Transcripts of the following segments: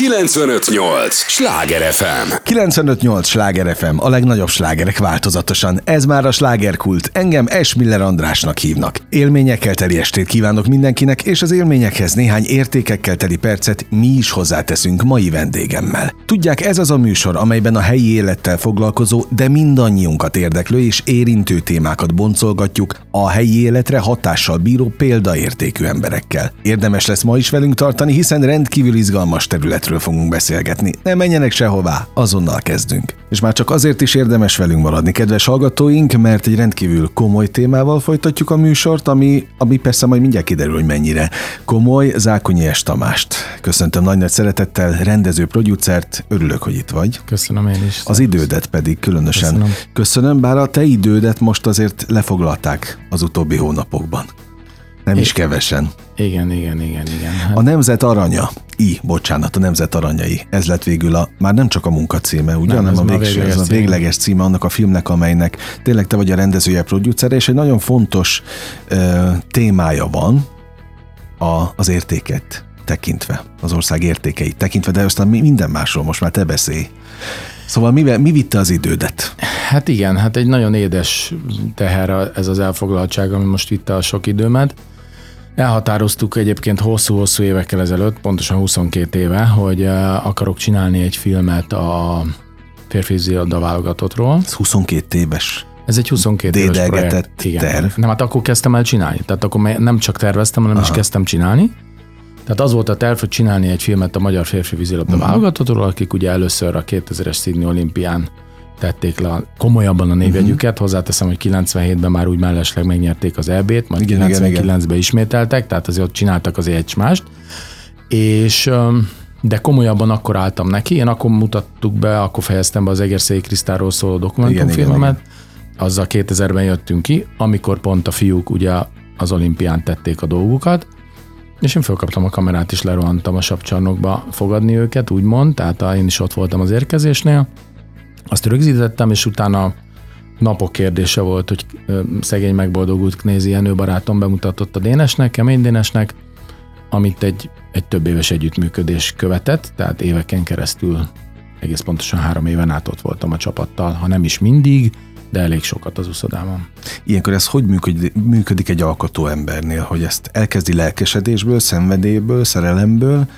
958! Sláger FM! 958! Sláger FM, a legnagyobb slágerek változatosan. Ez már a slágerkult. Engem Esmiller Andrásnak hívnak. Élményekkel teli estét kívánok mindenkinek, és az élményekhez néhány értékekkel teli percet mi is hozzáteszünk mai vendégemmel. Tudják, ez az a műsor, amelyben a helyi élettel foglalkozó, de mindannyiunkat érdeklő és érintő témákat boncolgatjuk a helyi életre hatással bíró példaértékű emberekkel. Érdemes lesz ma is velünk tartani, hiszen rendkívül izgalmas területről fogunk beszélgetni. Ne menjenek sehová, azonnal kezdünk. És már csak azért is érdemes velünk maradni, kedves hallgatóink, mert egy rendkívül komoly témával folytatjuk a műsort, ami, ami persze majd mindjárt kiderül, hogy mennyire komoly. Zákonyi S. Tamást. Köszöntöm nagy-nagy szeretettel, rendező, producert, örülök, hogy itt vagy. Köszönöm én is. Az idődet pedig különösen. Köszönöm. Köszönöm, bár a te idődet most azért lefoglalták az utóbbi hónapokban. Nem is kevesen. Igen, igen, igen, igen. Hát, A Nemzet Aranya, I, bocsánat, a Nemzet Aranyai. Ez lett végül a, már nem csak a munkacíme, ugye, Nem, hanem a, végső, végleges ez a címe. végleges címe annak a filmnek, amelynek tényleg te vagy a rendezője, producere, és egy nagyon fontos ö, témája van a, az értéket tekintve, az ország értékeit tekintve, de aztán mi- minden másról most már te beszélj. Szóval mi, mi vitte az idődet? hát igen, hát egy nagyon édes teher ez az elfoglaltság, ami most vitte a sok időmet. Elhatároztuk egyébként hosszú-hosszú évekkel ezelőtt, pontosan 22 éve, hogy eh, akarok csinálni egy filmet a férfi zilda válogatottról. Ez 22 éves. Ez egy 22 éves projekt. Igen. terv. Nem, hát akkor kezdtem el csinálni. Tehát akkor nem csak terveztem, hanem Aha. is kezdtem csinálni. Tehát az volt a terv, hogy csinálni egy filmet a magyar férfi vízilabda uh-huh. válogatottról, akik ugye először a 2000-es Sydney olimpián tették le komolyabban a névjegyüket. Uh-huh. Hozzáteszem, hogy 97-ben már úgy mellesleg megnyerték az EB-t, majd Igen, igen, igen. 99-ben ismételtek, tehát azért ott csináltak azért egy mást. És de komolyabban akkor álltam neki, én akkor mutattuk be, akkor fejeztem be az Egerszegi Krisztáról szóló dokumentumfilmemet, azzal 2000-ben jöttünk ki, amikor pont a fiúk ugye az olimpián tették a dolgukat, és én felkaptam a kamerát, és lerohantam a sapcsarnokba fogadni őket, úgymond, tehát én is ott voltam az érkezésnél. Azt rögzítettem, és utána napok kérdése volt, hogy szegény megboldogult Knézi Jenő barátom bemutatott a Dénesnek, Kemény Dénesnek, amit egy, egy több éves együttműködés követett, tehát éveken keresztül, egész pontosan három éven át ott voltam a csapattal, ha nem is mindig, de elég sokat az uszodában. Ilyenkor ez hogy működik, működik egy alkotó embernél, hogy ezt elkezdi lelkesedésből, szenvedélyből, szerelemből,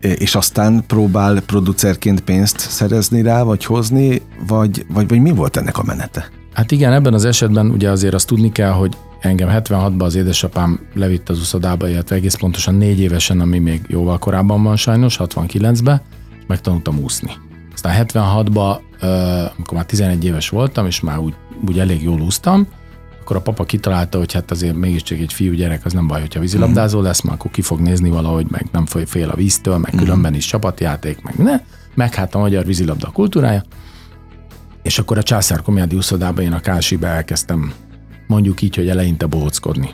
és aztán próbál producerként pénzt szerezni rá, vagy hozni, vagy, vagy, vagy mi volt ennek a menete? Hát igen, ebben az esetben ugye azért azt tudni kell, hogy engem 76-ban az édesapám levitt az uszodába, illetve egész pontosan négy évesen, ami még jóval korábban van sajnos, 69-ben, és megtanultam úszni. Aztán 76-ban, ö, amikor már 11 éves voltam, és már úgy, úgy elég jól úsztam, akkor a papa kitalálta, hogy hát azért mégiscsak egy fiú gyerek, az nem baj, hogyha vízilabdázó lesz, mert akkor ki fog nézni valahogy, meg nem fél a víztől, meg különben is csapatjáték, meg ne, meg hát a magyar vízilabda kultúrája. És akkor a császár komédi úszodában én a Kálsibe elkezdtem mondjuk így, hogy eleinte bohockodni.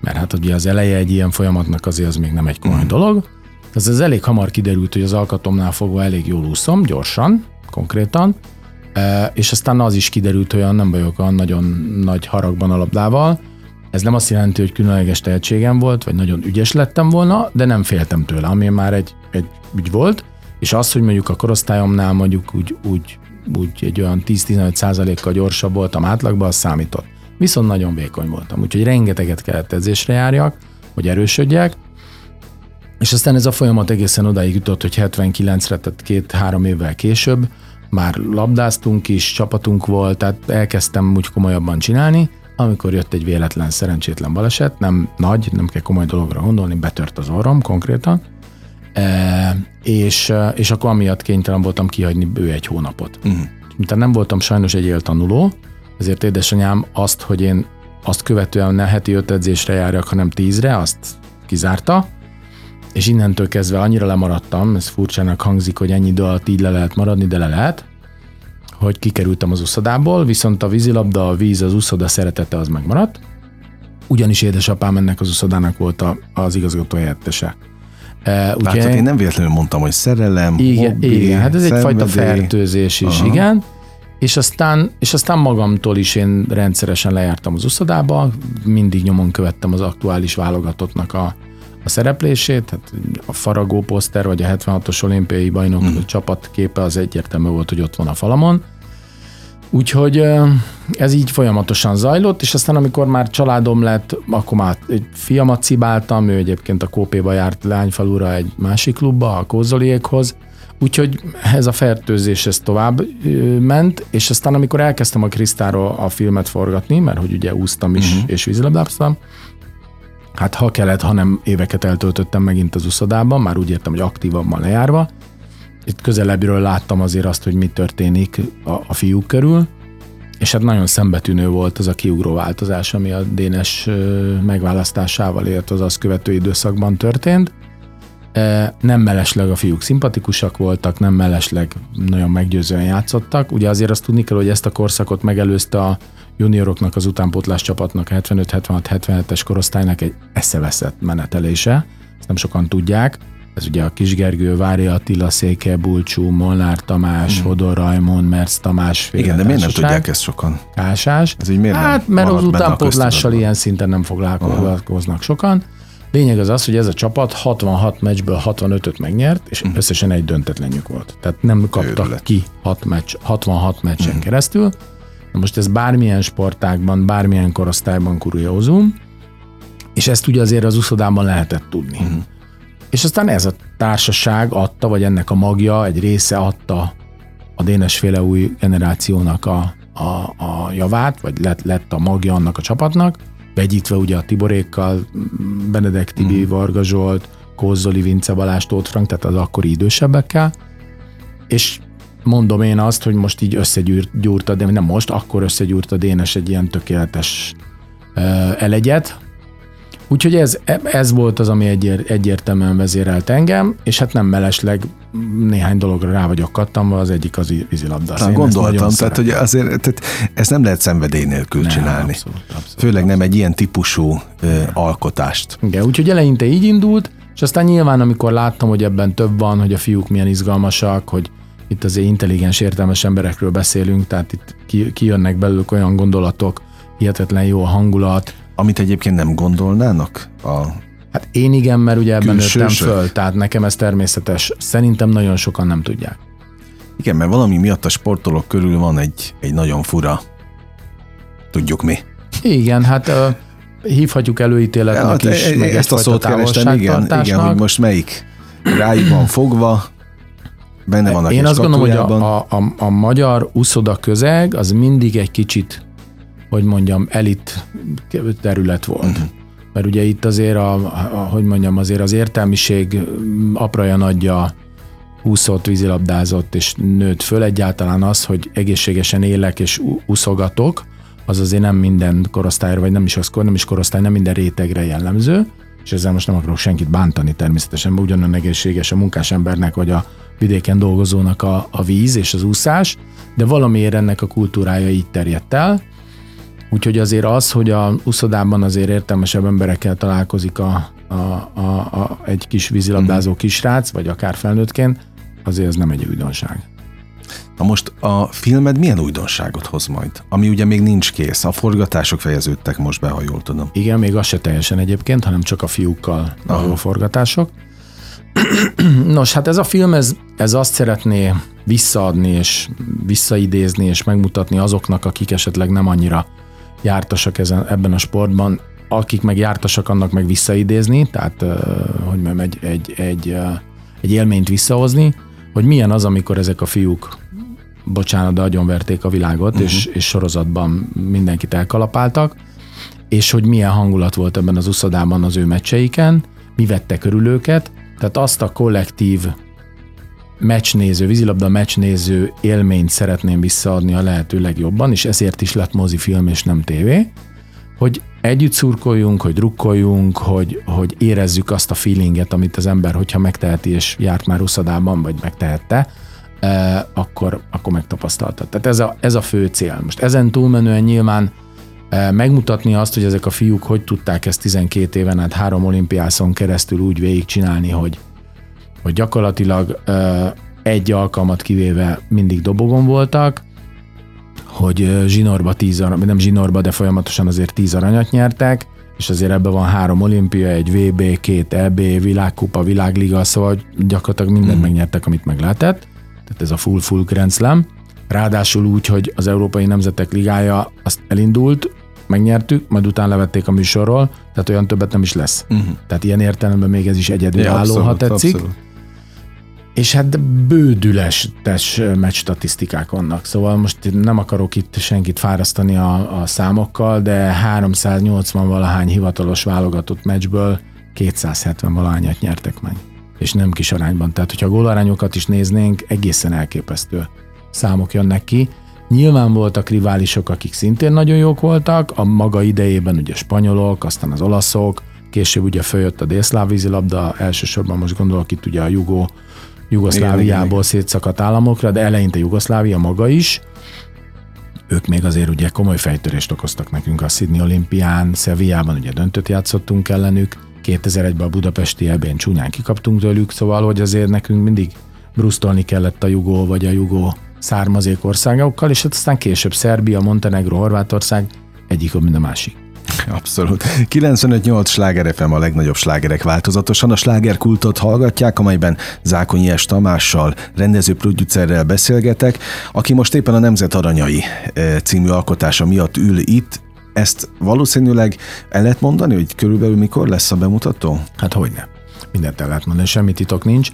Mert hát ugye az eleje egy ilyen folyamatnak azért az még nem egy komoly mm. dolog. Ez az elég hamar kiderült, hogy az alkatomnál fogva elég jól úszom, gyorsan, konkrétan, és aztán az is kiderült, hogy nem vagyok olyan nagyon nagy haragban a labdával. Ez nem azt jelenti, hogy különleges tehetségem volt, vagy nagyon ügyes lettem volna, de nem féltem tőle, ami már egy, egy ügy volt, és az, hogy mondjuk a korosztályomnál mondjuk úgy, úgy, úgy egy olyan 10-15 százalékkal gyorsabb voltam átlagban, az számított. Viszont nagyon vékony voltam, úgyhogy rengeteget kellett edzésre járjak, hogy erősödjek, és aztán ez a folyamat egészen odáig jutott, hogy 79-re, tehát két-három évvel később már labdáztunk is, csapatunk volt, tehát elkezdtem úgy komolyabban csinálni, amikor jött egy véletlen, szerencsétlen baleset, nem nagy, nem kell komoly dologra gondolni, betört az orrom konkrétan, e, és, és akkor amiatt kénytelen voltam kihagyni bő egy hónapot. Uh-huh. Mint nem voltam sajnos egy éltanuló, ezért édesanyám azt, hogy én azt követően ne heti öt edzésre járjak, hanem tízre, azt kizárta, és innentől kezdve annyira lemaradtam, ez furcsának hangzik, hogy ennyi idő alatt így le lehet maradni, de le lehet, hogy kikerültem az uszodából, viszont a vízilabda, a víz, az uszoda szeretete az megmaradt, ugyanis édesapám ennek az uszodának volt a, az igazgató helyettese. E, Látod, én nem véletlenül mondtam, hogy szerelem, igen, hobbi, igen, hát ez egyfajta szenvedély. fertőzés is, Aha. igen. És aztán, és aztán magamtól is én rendszeresen lejártam az uszodába, mindig nyomon követtem az aktuális válogatottnak a, a szereplését, hát a faragó poszter, vagy a 76-os olimpiai bajnok mm. csapat képe az egyértelmű volt, hogy ott van a falamon. Úgyhogy ez így folyamatosan zajlott, és aztán amikor már családom lett, akkor már egy fiamat cibáltam, ő egyébként a Kópéba járt lányfalura egy másik klubba, a Kózoliékhoz, Úgyhogy ez a fertőzés ez tovább ment, és aztán amikor elkezdtem a Krisztáról a filmet forgatni, mert hogy ugye úsztam is, uh-huh. és vízilabdáztam, hát ha kellett, hanem éveket eltöltöttem megint az uszodában, már úgy értem, hogy aktívabban lejárva. Itt közelebbről láttam azért azt, hogy mi történik a, a fiúk körül, és hát nagyon szembetűnő volt az a kiugró változás, ami a Dénes megválasztásával, illetve az azt követő időszakban történt. Nem mellesleg a fiúk szimpatikusak voltak, nem mellesleg nagyon meggyőzően játszottak. Ugye azért azt tudni kell, hogy ezt a korszakot megelőzte a junioroknak, az utánpótlás csapatnak, 75-76-77-es korosztálynak egy eszeveszett menetelése. Ezt nem sokan tudják. Ez ugye a Kisgergő, Vári Attila, Széke, Bulcsú, Molnár Tamás, hmm. Hodor Rajmon, Mersz Tamás. Igen, de miért nem tudják ezt sokan? Kásás. Ez így miért hát, mert az utánpótlással ilyen szinten nem foglalkoznak sokan. Lényeg az az, hogy ez a csapat 66 meccsből 65-öt megnyert, és uh-huh. összesen egy döntetlenjük volt. Tehát nem kaptak Őrület. ki 6 meccs, 66 meccsen uh-huh. keresztül. Na most ez bármilyen sportákban, bármilyen korosztályban kuriózum, és ezt ugye azért az uszodában lehetett tudni. Uh-huh. És aztán ez a társaság adta, vagy ennek a magja, egy része adta a Dénesféle új generációnak a, a, a javát, vagy lett, lett a magja annak a csapatnak, vegyítve ugye a Tiborékkal, Benedek Tibi, mm. Varga Zsolt, Kozzoli, Vince Balázs, Tóth Frank, tehát az akkori idősebbekkel, és mondom én azt, hogy most így összegyúrta, de nem most, akkor összegyúrta Dénes egy ilyen tökéletes elegyet, Úgyhogy ez, ez volt az, ami egyér, egyértelműen vezérelt engem, és hát nem mellesleg néhány dologra rá vagyok kattamva, az egyik az vízilabda. Na, gondoltam, tehát hogy azért tehát ezt nem lehet szenvedély nélkül nem, csinálni. Abszolút, abszolút, Főleg abszolút. nem egy ilyen típusú ö, alkotást. Igen, úgyhogy eleinte így indult, és aztán nyilván, amikor láttam, hogy ebben több van, hogy a fiúk milyen izgalmasak, hogy itt azért intelligens, értelmes emberekről beszélünk, tehát itt kijönnek belőlük olyan gondolatok, hihetetlen jó a hangulat, amit egyébként nem gondolnának a Hát én igen, mert ugye ebben nőttem föl, tehát nekem ez természetes. Szerintem nagyon sokan nem tudják. Igen, mert valami miatt a sportolók körül van egy, egy nagyon fura, tudjuk mi. Igen, hát uh, hívhatjuk előítéletnek ja, is, e, meg ezt a szót kerestem, igen, igen, hogy most melyik rájuk van fogva, benne van a Én azt gondolom, hogy a, a, a, a magyar uszoda közeg az mindig egy kicsit hogy mondjam, elit terület volt. Uh-huh. Mert ugye itt azért, a, a, hogy mondjam, azért az értelmiség apraja nagyja úszott, vízilabdázott és nőtt föl. Egyáltalán az, hogy egészségesen élek és úszogatok, az azért nem minden korosztályra, vagy nem is az, nem is korosztály, nem minden rétegre jellemző, és ezzel most nem akarok senkit bántani természetesen, mert ugyanolyan egészséges a munkás embernek, vagy a vidéken dolgozónak a, a víz és az úszás, de valamiért ennek a kultúrája így terjedt el, Úgyhogy azért az, hogy a uszodában azért értelmesebb emberekkel találkozik a, a, a, a, egy kis vízilabdázó mhm. kisrác, vagy akár felnőttként, azért ez nem egy újdonság. Na most a filmed milyen újdonságot hoz majd? Ami ugye még nincs kész. A forgatások fejeződtek most be, ha jól tudom. Igen, még az se teljesen egyébként, hanem csak a fiúkkal a forgatások. Nos, hát ez a film, ez, ez azt szeretné visszaadni és visszaidézni és megmutatni azoknak, akik esetleg nem annyira jártasak ezen, ebben a sportban, akik meg jártasak, annak meg visszaidézni, tehát hogy mondjam, egy, egy, egy, egy élményt visszahozni, hogy milyen az, amikor ezek a fiúk bocsánat, de agyonverték a világot, uh-huh. és, és sorozatban mindenkit elkalapáltak, és hogy milyen hangulat volt ebben az uszodában az ő meccseiken, mi vette körül őket, tehát azt a kollektív meccsnéző, vízilabda meccsnéző élményt szeretném visszaadni a lehető legjobban, és ezért is lett mozifilm és nem tévé, hogy együtt szurkoljunk, hogy drukkoljunk, hogy, hogy érezzük azt a feelinget, amit az ember, hogyha megteheti és járt már uszadában, vagy megtehette, eh, akkor, akkor megtapasztalta. Tehát ez a, ez a fő cél. Most ezen túlmenően nyilván eh, megmutatni azt, hogy ezek a fiúk hogy tudták ezt 12 éven át három olimpiászon keresztül úgy végigcsinálni, hogy, hogy gyakorlatilag egy alkalmat kivéve mindig dobogon voltak, hogy zsinórba tíz nem zsinórba, de folyamatosan azért tíz aranyat nyertek, és azért ebben van három olimpia, egy VB, két EB, világkupa, világliga, szóval gyakorlatilag mindent mm. megnyertek, amit meg lehetett. Tehát ez a full-full Grand Slam. Ráadásul úgy, hogy az Európai Nemzetek Ligája azt elindult, megnyertük, majd utána levették a műsorról, tehát olyan többet nem is lesz. Uh-huh. Tehát ilyen értelemben még ez is egyedülálló, ja, ha tetszik. Abszolút. És hát bődületes meccs statisztikák vannak. Szóval most nem akarok itt senkit fárasztani a, a számokkal, de 380 valahány hivatalos válogatott meccsből 270 valahányat nyertek meg. És nem kis arányban. Tehát, hogyha a gólarányokat is néznénk, egészen elképesztő számok jönnek ki. Nyilván voltak riválisok, akik szintén nagyon jók voltak, a maga idejében ugye spanyolok, aztán az olaszok, később ugye följött a délszláv vízilabda, elsősorban most gondolok itt ugye a jugó, Jugoszláviából szétszakadt államokra, de eleinte Jugoszlávia maga is, ők még azért ugye komoly fejtörést okoztak nekünk a Sydney olimpián, Sevillában ugye döntött játszottunk ellenük, 2001-ben a budapesti ebén csúnyán kikaptunk tőlük, szóval hogy azért nekünk mindig brusztolni kellett a jugó vagy a jugó származék országokkal, és hát aztán később Szerbia, Montenegro, Horvátország egyik, mint a másik. Abszolút. 95-8 sláger FM a legnagyobb slágerek változatosan. A slágerkultot hallgatják, amelyben Zákonyi S. Tamással, rendező producerrel beszélgetek, aki most éppen a Nemzet Aranyai eh, című alkotása miatt ül itt, ezt valószínűleg el lehet mondani, hogy körülbelül mikor lesz a bemutató? Hát hogy nem. Mindent el lehet mondani, semmi titok nincs.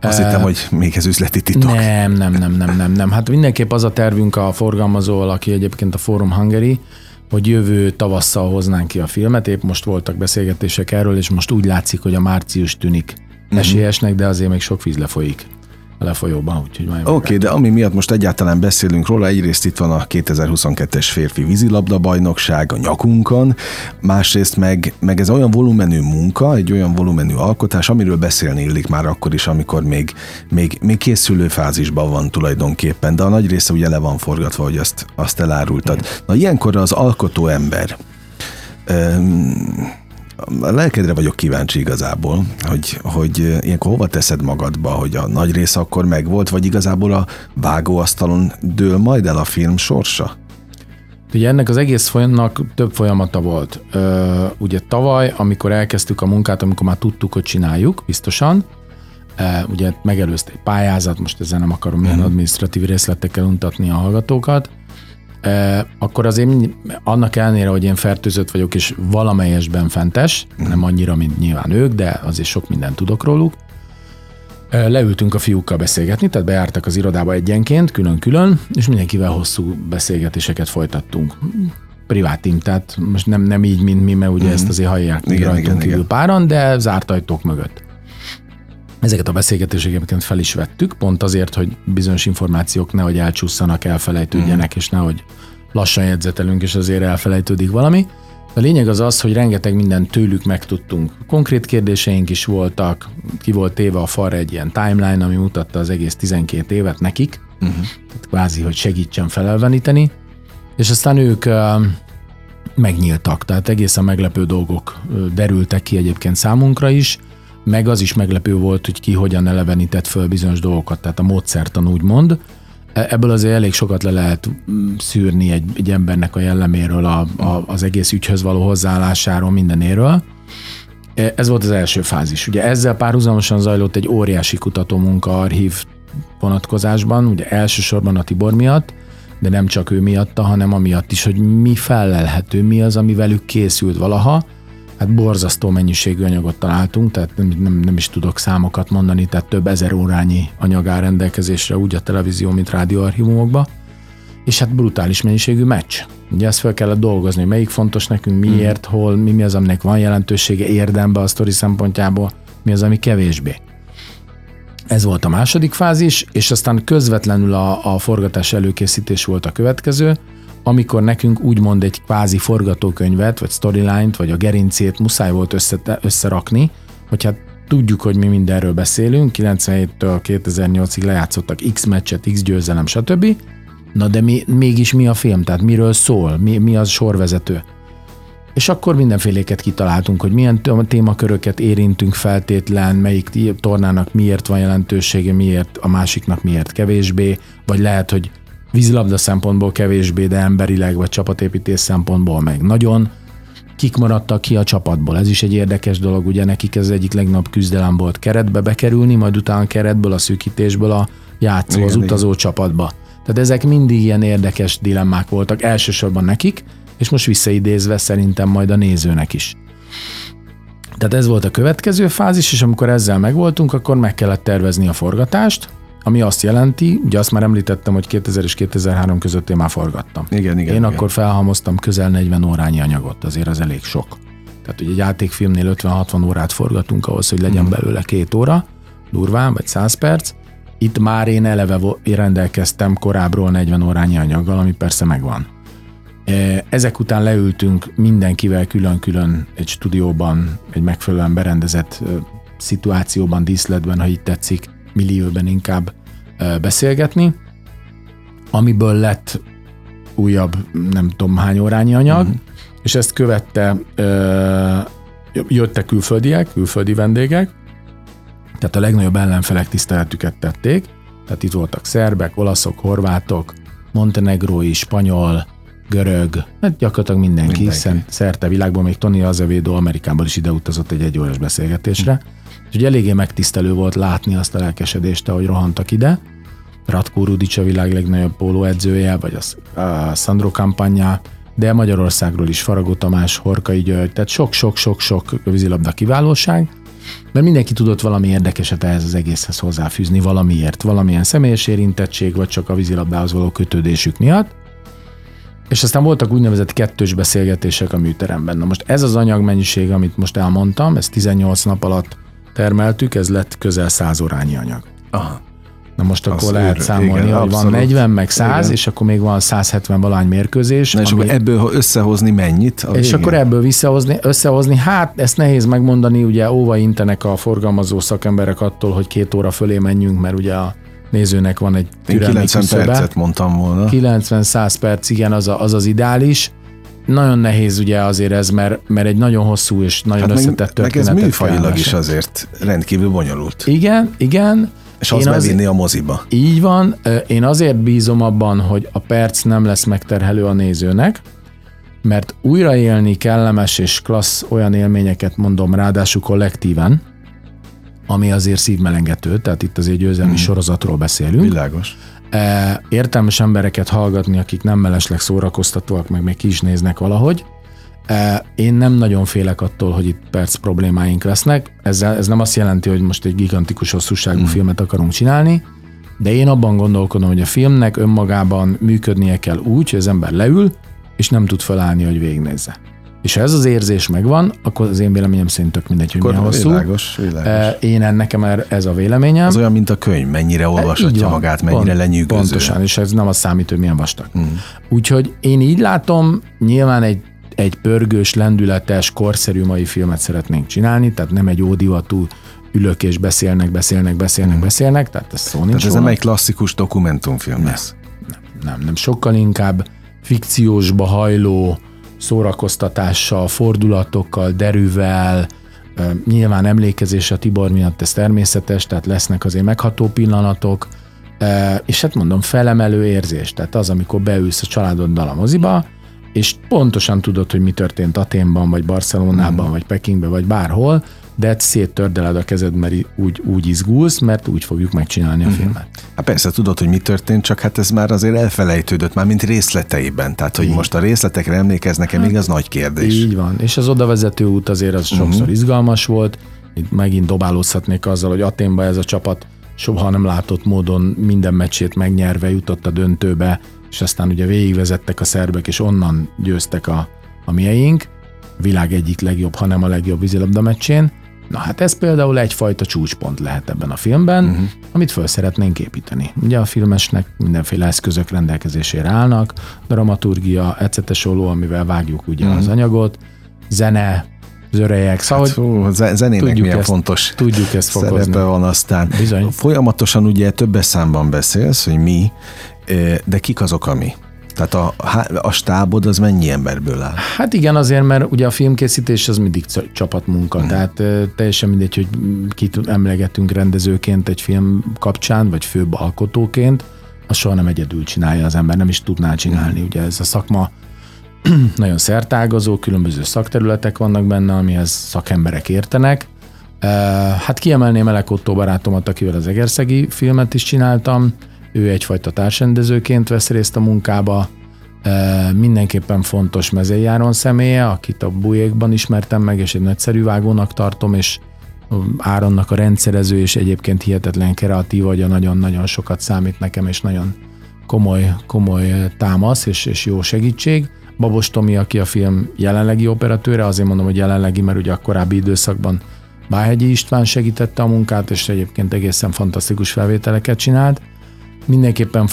Azt uh, hittem, hogy még ez üzleti titok. Nem, nem, nem, nem, nem, nem. Hát mindenképp az a tervünk a forgalmazóval, aki egyébként a Forum Hungary, hogy jövő tavasszal hoznánk ki a filmet. Épp most voltak beszélgetések erről, és most úgy látszik, hogy a március tűnik uh-huh. esélyesnek, de azért még sok víz lefolyik lefolyóban, úgyhogy Oké, okay, de ami miatt most egyáltalán beszélünk róla, egyrészt itt van a 2022-es férfi vízilabda bajnokság a nyakunkon, másrészt meg, meg ez olyan volumenű munka, egy olyan volumenű alkotás, amiről beszélni illik már akkor is, amikor még, még, még készülő fázisban van tulajdonképpen, de a nagy része ugye le van forgatva, hogy azt, azt elárultad. Na ilyenkor az alkotó ember, a lelkedre vagyok kíváncsi igazából, hogy, hogy ilyenkor hova teszed magadba, hogy a nagy része akkor megvolt, vagy igazából a vágóasztalon dől majd el a film sorsa? Ugye ennek az egész folyamnak több folyamata volt. Ö, ugye tavaly, amikor elkezdtük a munkát, amikor már tudtuk, hogy csináljuk, biztosan, ugye megelőzte egy pályázat, most ezzel nem akarom milyen mhm. administratív részletekkel untatni a hallgatókat, akkor azért annak ellenére, hogy én fertőzött vagyok, és valamelyesben fentes, nem annyira, mint nyilván ők, de azért sok mindent tudok róluk, leültünk a fiúkkal beszélgetni, tehát bejártak az irodába egyenként, külön-külön, és mindenkivel hosszú beszélgetéseket folytattunk. Privátim, tehát most nem, nem így, mint mi, mert ugye mm-hmm. ezt azért hallják igen, rajtunk igen, kívül igen. páran, de zárt ajtók mögött. Ezeket a beszélgetéseket fel is vettük, pont azért, hogy bizonyos információk nehogy elcsúszanak, elfelejtődjenek, mm. és nehogy lassan jegyzetelünk, és azért elfelejtődik valami. A lényeg az az, hogy rengeteg mindent tőlük megtudtunk. Konkrét kérdéseink is voltak, ki volt téve a falra egy ilyen timeline, ami mutatta az egész 12 évet nekik, uh-huh. tehát kvázi, hogy segítsen felelveníteni, és aztán ők uh, megnyíltak, tehát egészen meglepő dolgok derültek ki egyébként számunkra is, meg az is meglepő volt, hogy ki hogyan elevenített föl bizonyos dolgokat, tehát a módszertan úgy mond. E, ebből azért elég sokat le lehet mm, szűrni egy, egy embernek a jelleméről, a, a, az egész ügyhöz való hozzáállásáról, mindenéről. E, ez volt az első fázis. Ugye ezzel párhuzamosan zajlott egy óriási kutatómunka archív vonatkozásban, ugye elsősorban a Tibor miatt, de nem csak ő miatta, hanem amiatt is, hogy mi felelhető, mi az, ami velük készült valaha, hát borzasztó mennyiségű anyagot találtunk, tehát nem, nem, nem is tudok számokat mondani, tehát több ezer órányi anyag áll rendelkezésre úgy a televízió, mint rádióarchívumokba, és hát brutális mennyiségű meccs. Ugye ezt fel kellett dolgozni, hogy melyik fontos nekünk, miért, hmm. hol, mi, mi az, aminek van jelentősége érdembe a sztori szempontjából, mi az, ami kevésbé. Ez volt a második fázis, és aztán közvetlenül a, a forgatás előkészítés volt a következő, amikor nekünk úgymond egy kvázi forgatókönyvet, vagy storyline-t, vagy a gerincét muszáj volt össze, összerakni, hogyha tudjuk, hogy mi mindenről beszélünk, 97-től 2008-ig lejátszottak X meccset, X győzelem, stb. Na de mi, mégis mi a film, tehát miről szól, mi, mi az sorvezető? És akkor mindenféléket kitaláltunk, hogy milyen témaköröket érintünk feltétlen, melyik tornának miért van jelentősége, miért a másiknak miért kevésbé, vagy lehet, hogy vízilabda szempontból kevésbé, de emberileg vagy csapatépítés szempontból meg nagyon. kik maradtak ki a csapatból. Ez is egy érdekes dolog, ugye nekik ez egyik legnagyobb küzdelem volt keretbe bekerülni, majd utána keretből, a szűkítésből a játszó, igen, az utazó igen. csapatba. Tehát ezek mindig ilyen érdekes dilemmák voltak, elsősorban nekik, és most visszaidézve szerintem majd a nézőnek is. Tehát ez volt a következő fázis, és amikor ezzel megvoltunk, akkor meg kellett tervezni a forgatást, ami azt jelenti, ugye azt már említettem, hogy 2000 és 2003 között én már forgattam. Igen, igen. Én igen. akkor felhalmoztam közel 40 órányi anyagot, azért az elég sok. Tehát ugye egy játékfilmnél 50-60 órát forgatunk ahhoz, hogy legyen mm. belőle két óra, durván, vagy 100 perc. Itt már én eleve rendelkeztem korábbról 40 órányi anyaggal, ami persze megvan. E, ezek után leültünk mindenkivel külön-külön egy stúdióban, egy megfelelően berendezett szituációban, díszletben, ha így tetszik, millióben inkább beszélgetni, amiből lett újabb nem tudom hány órányi anyag, uh-huh. és ezt követte, jöttek külföldiek, külföldi vendégek, tehát a legnagyobb ellenfelek tiszteletüket tették, tehát itt voltak szerbek, olaszok, horvátok, montenegrói, spanyol, görög, hát gyakorlatilag mindenki, mindenki. szerte világban, még Tony Azevedo Amerikából is ide utazott egy egyórás beszélgetésre. Úgyhogy eléggé megtisztelő volt látni azt a lelkesedést, ahogy rohantak ide. Ratko Rudic a világ legnagyobb pólóedzője, vagy a, a Sandro Campagna, de Magyarországról is Faragó Tamás, Horkai György, tehát sok-sok-sok-sok vízilabda kiválóság, mert mindenki tudott valami érdekeset ehhez az egészhez hozzáfűzni valamiért, valamilyen személyes érintettség, vagy csak a vízilabdához való kötődésük miatt. És aztán voltak úgynevezett kettős beszélgetések a műteremben. Na most ez az anyagmennyiség, amit most elmondtam, ez 18 nap alatt termeltük, ez lett közel 100 órányi anyag. Aha. Na most akkor Azt lehet számolni, igen, hogy abszolút. van 40, meg 100, igen. és akkor még van 170 valány mérkőzés. Na és ami... akkor ebből összehozni mennyit? és végén? akkor ebből visszahozni, összehozni, hát ezt nehéz megmondani, ugye óva intenek a forgalmazó szakemberek attól, hogy két óra fölé menjünk, mert ugye a nézőnek van egy türelmi 90 küszöbe. percet mondtam volna. 90-100 perc, igen, az, a, az az ideális. Nagyon nehéz ugye azért ez, mert, mert egy nagyon hosszú és nagyon hát összetett meg, történetet meg ez műfajilag is azért rendkívül bonyolult. Igen, igen. És az bevinni a moziba. Így van. Én azért bízom abban, hogy a perc nem lesz megterhelő a nézőnek, mert újraélni kellemes és klassz olyan élményeket mondom, ráadásul kollektíven, ami azért szívmelengető, tehát itt azért győzelmi hmm. sorozatról beszélünk. Világos. E, értelmes embereket hallgatni, akik nem mellesleg szórakoztatóak, meg még ki is néznek valahogy. E, én nem nagyon félek attól, hogy itt perc problémáink lesznek. Ezzel, ez nem azt jelenti, hogy most egy gigantikus hosszúságú hmm. filmet akarunk csinálni, de én abban gondolkodom, hogy a filmnek önmagában működnie kell úgy, hogy az ember leül, és nem tud felállni, hogy végignézze. És ha ez az érzés megvan, akkor az én véleményem szerint tök mindegy, hogy milyen hosszú. Világos, világos. E, én ennek már ez a véleményem. Az olyan, mint a könyv, mennyire olvashatja magát, mennyire pont, lenyűgöző. Pontosan, és ez nem az számít, hogy milyen vastag. Mm. Úgyhogy én így látom, nyilván egy, egy pörgős, lendületes, korszerű mai filmet szeretnénk csinálni, tehát nem egy ódivatú ülök és beszélnek, beszélnek, beszélnek, mm. beszélnek, tehát ez szó nincs Tehát ez nem egy klasszikus dokumentumfilm lesz. Nem, nem, nem, sokkal inkább fikciósba hajló, szórakoztatással, fordulatokkal, derűvel, nyilván emlékezés a Tibor miatt ez természetes, tehát lesznek azért megható pillanatok, és hát mondom, felemelő érzés, tehát az, amikor beülsz a családoddal a moziba, és pontosan tudod, hogy mi történt Aténban, vagy Barcelonában, mm. vagy Pekingben, vagy bárhol, de széttördeled a kezed, mert úgy, úgy izgulsz, mert úgy fogjuk megcsinálni a uh-huh. filmet. Hát persze, tudod, hogy mi történt, csak hát ez már azért elfelejtődött, már mint részleteiben. Tehát, hogy Így. most a részletekre emlékeznek-e, hát, még az nagy kérdés. Így van. És az odavezető út azért az uh-huh. sokszor izgalmas volt. Itt megint dobálózhatnék azzal, hogy Aténba ez a csapat soha nem látott módon minden meccsét megnyerve jutott a döntőbe, és aztán ugye végigvezettek a szerbek, és onnan győztek a, a mieink, világ egyik legjobb, hanem a legjobb vízilabda meccsén. Na hát ez például egyfajta csúcspont lehet ebben a filmben, uh-huh. amit föl szeretnénk építeni. Ugye a filmesnek mindenféle eszközök rendelkezésére állnak, dramaturgia, ecetesoló, amivel vágjuk ugye uh-huh. az anyagot, zene, zörejek. Szóval, hát, fú, zenének tudjuk milyen ezt, fontos tudjuk ezt fokozni. szerepe van aztán. Bizony. Folyamatosan ugye többes számban beszélsz, hogy mi, de kik azok a mi? Tehát a, a stábod az mennyi emberből áll? Hát igen, azért, mert ugye a filmkészítés az mindig csapatmunka, hmm. tehát teljesen mindegy, hogy kit emlegetünk rendezőként egy film kapcsán, vagy főbb alkotóként, az soha nem egyedül csinálja az ember, nem is tudná csinálni. Hmm. Ugye ez a szakma nagyon szertágazó, különböző szakterületek vannak benne, amihez szakemberek értenek. Hát kiemelném Elek Otto barátomat, akivel az Egerszegi filmet is csináltam. Ő egyfajta társrendezőként vesz részt a munkába. Mindenképpen fontos mezőjáron személye, akit a bujékban ismertem meg, és egy nagyszerű vágónak tartom, és Áronnak a rendszerező, és egyébként hihetetlen kreatív, hogy nagyon-nagyon sokat számít nekem, és nagyon komoly, komoly támasz és, és jó segítség. Babos Tomi, aki a film jelenlegi operatőre, azért mondom, hogy jelenlegi, mert ugye a korábbi időszakban Báhegyi István segítette a munkát, és egyébként egészen fantasztikus felvételeket csinált. Mindenképpen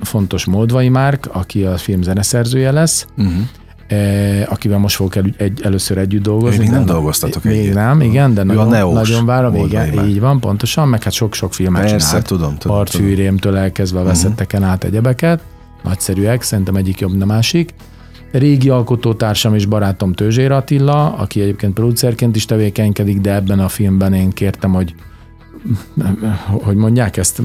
fontos Moldvai Márk, aki a film zeneszerzője lesz, uh-huh. akivel most fogok el, egy, először együtt dolgozni. Még nem dolgoztatok Még együtt. nem, igen, de nagyon, a nagyon várom, igen, így van, pontosan, meg hát sok-sok filmet Persze, csinált. tudom, tudom. Partfűrémtől elkezdve uh-huh. veszetteken át egyebeket, nagyszerűek, szerintem egyik jobb, nem másik régi alkotótársam és barátom Tőzsér Attila, aki egyébként producerként is tevékenykedik, de ebben a filmben én kértem, hogy hogy mondják ezt,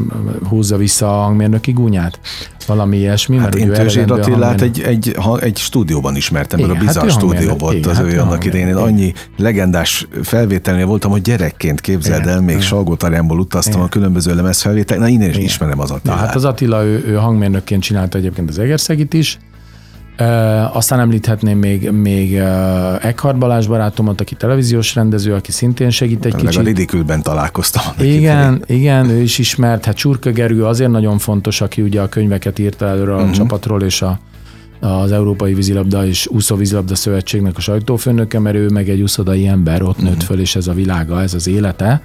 húzza vissza a hangmérnöki gúnyát? Valami ilyesmi? Hát mert én Tőzsér Attilát egy, egy, egy stúdióban ismertem, mert a Bizarre hát stúdió volt igen, az hát ő annak idején. Én annyi legendás felvételnél voltam, hogy gyerekként képzeld igen, el, még Salgótarjánból utaztam igen. a különböző lemezfelvétel. Na, innen is igen. ismerem az Attilát. Na, hát az Attila, ő, ő hangmérnökként csinálta egyébként az Egerszegit is, Uh, aztán említhetném még, még uh, Eckhart Balázs barátomat, aki televíziós rendező, aki szintén segít egy kicsit. a Ridikülben találkoztam. Igen, igen, ő is ismert. Hát Csurka Gergő azért nagyon fontos, aki ugye a könyveket írta előre a uh-huh. csapatról, és a, az Európai Vízilabda és Úszó Vízilabda Szövetségnek a sajtófőnöke, mert ő meg egy úszodai ember, ott uh-huh. nőtt föl, és ez a világa, ez az élete.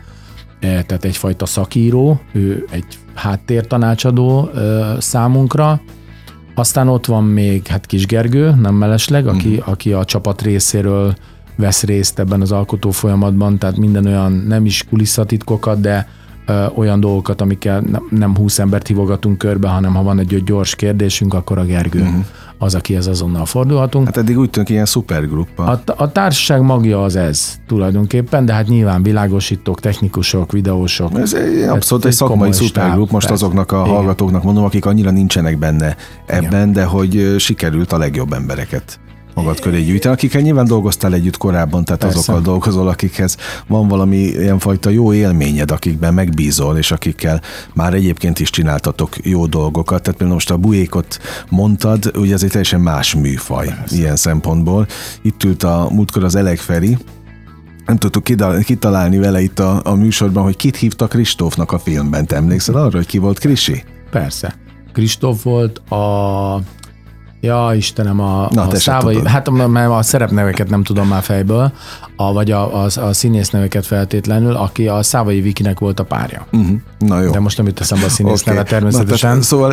E, tehát egyfajta szakíró, ő egy háttértanácsadó számunkra, aztán ott van még hát Kis Gergő, nem mellesleg, aki, mm. aki a csapat részéről vesz részt ebben az alkotó folyamatban, tehát minden olyan nem is kulisszatitkokat, de ö, olyan dolgokat, amikkel nem, nem 20 embert hívogatunk körbe, hanem ha van egy gyors kérdésünk, akkor a Gergő mm. az, akihez azonnal fordulhatunk. Hát eddig úgy tűnik ilyen szupergruppa. A, a társaság magja az ez tulajdonképpen, de hát nyilván világosítók, technikusok, videósok. Ez egy abszolút egy szakmai szupergrup, most persze. azoknak a Igen. hallgatóknak mondom, akik annyira nincsenek benne ebben, Igen. de hogy sikerült a legjobb embereket magad köré gyűjteni, akikkel nyilván dolgoztál együtt korábban, tehát Persze. azokkal dolgozol, akikhez van valami ilyen fajta jó élményed, akikben megbízol, és akikkel már egyébként is csináltatok jó dolgokat. Tehát például most a bujékot mondtad, ugye ez egy teljesen más műfaj Persze. ilyen szempontból. Itt ült a múltkor az Elek Feri, nem tudtuk kitalálni vele itt a, a műsorban, hogy kit hívtak Kristófnak a filmben. Te emlékszel arra, hogy ki volt Krisi? Persze. Kristóf volt a Ja, Istenem, a, Na, a szávai, hát mert a szerepneveket nem tudom már fejből, a, vagy a, a, a színész neveket feltétlenül, aki a Szávai Vikinek volt a párja. Uh-huh. Na jó. De most nem jut eszembe a színész okay. természetesen. Na, tehát, szóval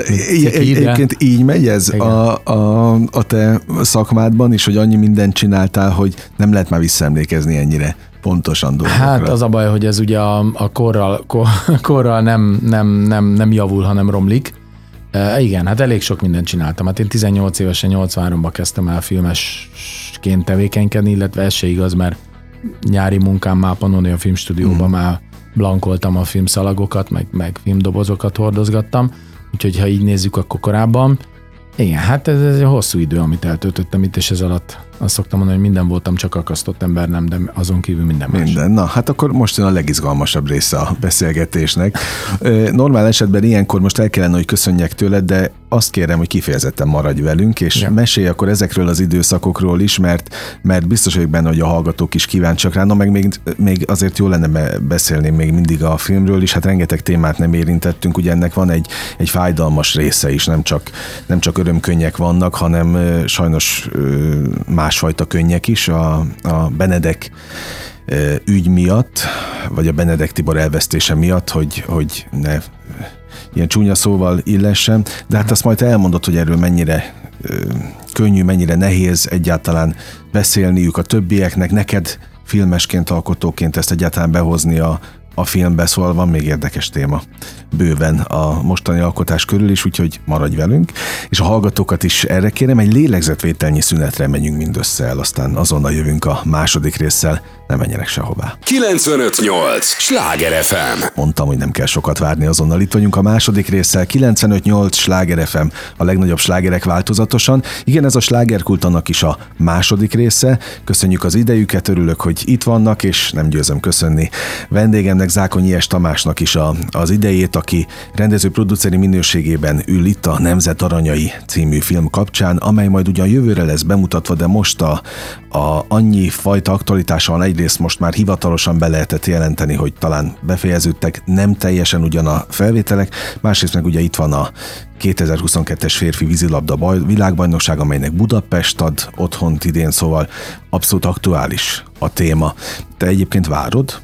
egyébként így megy ez a, a, a te szakmádban is, hogy annyi mindent csináltál, hogy nem lehet már visszaemlékezni ennyire pontosan dolgokra. Hát az a baj, hogy ez ugye a, a korral, kor, korral nem, nem, nem, nem javul, hanem romlik. E, igen, hát elég sok mindent csináltam. Hát én 18 évesen, 83-ban kezdtem el filmesként tevékenykedni, illetve ez se igaz, mert nyári munkám már Pannonia Filmstúdióban mm. már blankoltam a filmszalagokat, meg, meg filmdobozokat hordozgattam, úgyhogy ha így nézzük, akkor korábban. Igen, hát ez, ez egy hosszú idő, amit eltöltöttem itt, és ez alatt azt szoktam mondani, hogy minden voltam, csak akasztott ember nem, de azon kívül minden más. Minden. Na, hát akkor most jön a legizgalmasabb része a beszélgetésnek. Normál esetben ilyenkor most el kellene, hogy köszönjek tőled, de azt kérem, hogy kifejezetten maradj velünk, és ja. mesélj akkor ezekről az időszakokról is, mert, mert biztos vagyok benne, hogy a hallgatók is kíváncsiak rá, no, meg még, még azért jó lenne beszélni még mindig a filmről is, hát rengeteg témát nem érintettünk, ugye ennek van egy, egy fájdalmas része is, nem csak, nem csak örömkönnyek vannak, hanem sajnos más másfajta könnyek is, a, a Benedek ügy miatt, vagy a Benedek Tibor elvesztése miatt, hogy, hogy ne ilyen csúnya szóval illessem, de hát azt majd elmondod, hogy erről mennyire könnyű, mennyire nehéz egyáltalán beszélniük a többieknek, neked filmesként, alkotóként ezt egyáltalán behozni a, a filmbe, szóval van még érdekes téma bőven a mostani alkotás körül is, úgyhogy maradj velünk. És a hallgatókat is erre kérem, egy lélegzetvételnyi szünetre menjünk mindössze el, aztán azonnal jövünk a második résszel. Ne menjenek sehová. 958! Sláger FM! Mondtam, hogy nem kell sokat várni, azonnal itt vagyunk a második résszel. 958! Sláger FM, a legnagyobb slágerek változatosan. Igen, ez a slágerkult annak is a második része. Köszönjük az idejüket, örülök, hogy itt vannak, és nem győzöm köszönni vendégemnek, Zákonyi Es Tamásnak is a, az idejét, aki rendező-produceri minőségében ül itt a Nemzet Aranyai című film kapcsán, amely majd ugyan jövőre lesz bemutatva, de most a, a annyi fajta aktualitása van egyrészt most már hivatalosan be lehetett jelenteni, hogy talán befejeződtek nem teljesen ugyan a felvételek, másrészt meg ugye itt van a 2022-es férfi vízilabda baj, világbajnokság, amelynek Budapest ad otthont idén, szóval abszolút aktuális a téma. Te egyébként várod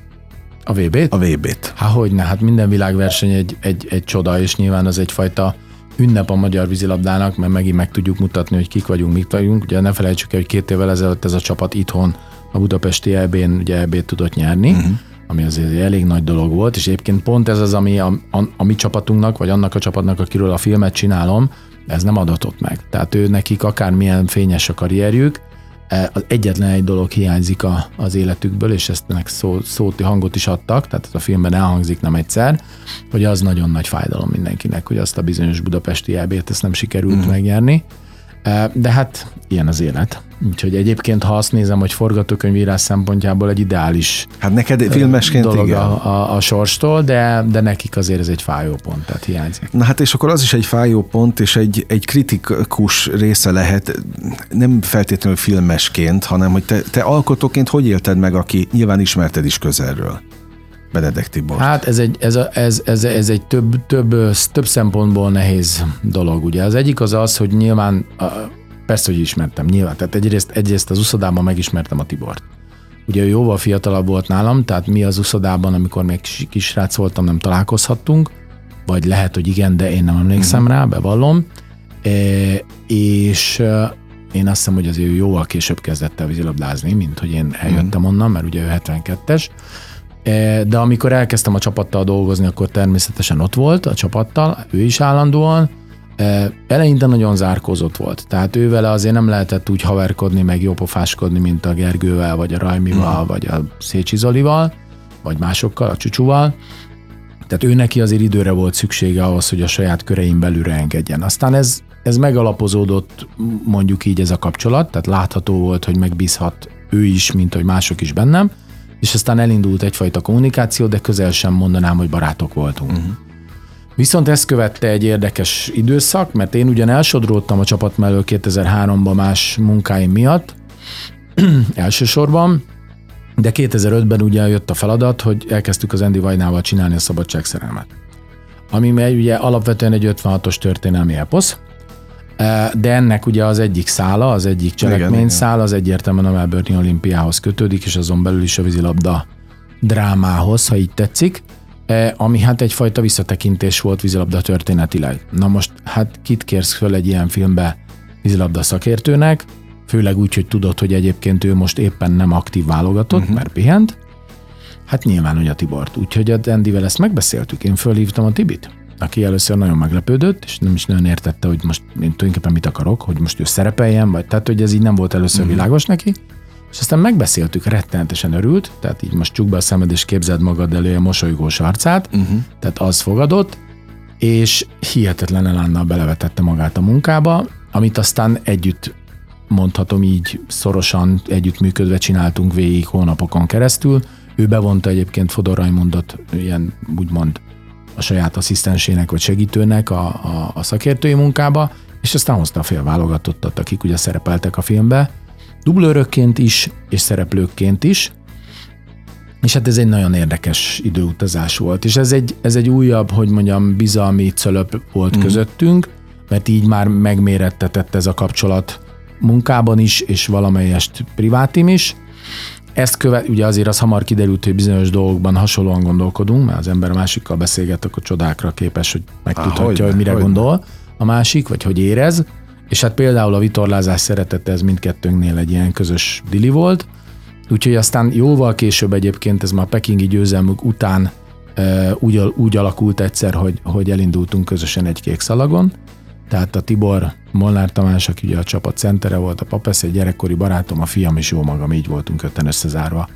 A VB-t? a VB-t? Há, hogyne, hát minden világverseny egy, egy, egy csoda, és nyilván az egyfajta ünnep a magyar vízilabdának, mert megint meg tudjuk mutatni, hogy kik vagyunk, mik vagyunk. Ugye ne felejtsük el, hogy két évvel ezelőtt ez a csapat itthon a budapesti EB-n ugye EB-t tudott nyerni, uh-huh. ami azért elég nagy dolog volt, és egyébként pont ez az, ami a, a, a mi csapatunknak, vagy annak a csapatnak, akiről a filmet csinálom, ez nem adatott meg. Tehát ő nekik akármilyen fényes a karrierjük, e, az egyetlen egy dolog hiányzik a, az életükből, és ezt ennek szó, szóti hangot is adtak, tehát ez a filmben elhangzik nem egyszer, hogy az nagyon nagy fájdalom mindenkinek, hogy azt a bizonyos budapesti EB-t ezt nem sikerült mm. megnyerni. De hát ilyen az élet. Úgyhogy egyébként, ha azt nézem, hogy forgatókönyvírás szempontjából egy ideális Hát neked filmesként dolog igen. a, a, a sorstól, de, de nekik azért ez egy fájó pont, tehát hiányzik. Na hát és akkor az is egy fájó pont, és egy, egy kritikus része lehet, nem feltétlenül filmesként, hanem hogy te, te alkotóként hogy élted meg, aki nyilván ismerted is közelről? Benedek Tibor. Hát ez egy, ez, a, ez, ez, ez egy több, több, több szempontból nehéz dolog. Ugye az egyik az az, hogy nyilván, persze, hogy ismertem, nyilván. Tehát egyrészt, egyrészt az uszodában megismertem a Tibort. Ugye ő jóval fiatalabb volt nálam, tehát mi az uszodában, amikor még kis- kisrác voltam, nem találkozhattunk, vagy lehet, hogy igen, de én nem emlékszem Mhm. rá, bevallom. E, és én azt hiszem, hogy azért ő jóval később kezdett el vízilabdázni, mint hogy én eljöttem Mhm. onnan, mert ugye ő 72-es. E, De amikor elkezdtem a csapattal dolgozni, akkor természetesen ott volt a csapattal, ő is állandóan. E, Eleinte nagyon zárkózott volt, tehát ővele azért nem lehetett úgy haverkodni, meg jópofáskodni, mint a Gergővel, vagy a Rajmival, Mhm. vagy a Szécsi Zolival, vagy másokkal, a Csucsúval. Tehát ő neki azért időre volt szüksége ahhoz, hogy a saját körein belülre engedjen. Aztán ez, ez megalapozódott, mondjuk így ez a kapcsolat, tehát látható volt, hogy megbízhat ő is, mint hogy mások is bennem, és aztán elindult egyfajta kommunikáció, de közel sem mondanám, hogy barátok voltunk. Uh-huh. Viszont ezt követte egy érdekes időszak, mert én ugyan elsodródtam a csapat mellől 2003-ban más munkáim miatt, elsősorban, de 2005-ben ugye jött a feladat, hogy elkezdtük az Andy Vajnával csinálni a szabadságszerelmet. Ami ugye alapvetően egy 56-os történelmi eposz, de ennek ugye az egyik szála, az egyik cselekmény igen. szál, az egyértelműen a Melbourne olimpiához kötődik, és azon belül is a vízilabda drámához, ha így tetszik, ami hát egyfajta visszatekintés volt vízilabda történetileg. Na most, hát kit kérsz föl egy ilyen filmbe vízilabda szakértőnek, főleg úgy, hogy tudod, hogy egyébként ő most éppen nem aktív válogatott, uh-huh. mert pihent, Hát nyilván, hogy a Tibort. Úgyhogy a Andyvel ezt megbeszéltük. Én fölhívtam a Tibit, aki először nagyon meglepődött, és nem is nagyon értette, hogy most én tulajdonképpen mit akarok, hogy most ő szerepeljen, vagy tehát, hogy ez így nem volt először mm. világos neki. És aztán megbeszéltük, rettenetesen örült, tehát így most csukd be a szemed és képzeld magad elő a mosolygós arcát, uh-huh. tehát az fogadott, és hihetetlen elánnal belevetette magát a munkába, amit aztán együtt mondhatom így szorosan együttműködve csináltunk végig hónapokon keresztül. Ő bevonta egyébként Fodor Raimondot ilyen úgymond a saját asszisztensének vagy segítőnek a, a, a szakértői munkába, és aztán hozta a fél válogatottat, akik ugye szerepeltek a filmbe, dublőrökként is, és szereplőkként is, és hát ez egy nagyon érdekes időutazás volt, és ez egy, ez egy újabb, hogy mondjam, bizalmi cölöp volt mm. közöttünk, mert így már megmérettetett ez a kapcsolat munkában is, és valamelyest privátim is. Ezt követ, ugye azért az hamar kiderült, hogy bizonyos dolgokban hasonlóan gondolkodunk, mert az ember a másikkal beszélget, akkor csodákra képes, hogy megtudhatja, hogyne, hogy mire hogyne. gondol a másik, vagy hogy érez. És hát például a vitorlázás szeretete, ez mindkettőnknél egy ilyen közös dili volt. Úgyhogy aztán jóval később egyébként, ez már pekingi győzelmük után úgy, úgy alakult egyszer, hogy, hogy elindultunk közösen egy kék szalagon. Tehát a Tibor Molnár Tamás, aki ugye a csapat centere volt, a Papesz, egy gyerekkori barátom, a fiam és jó magam, így voltunk ötten összezárva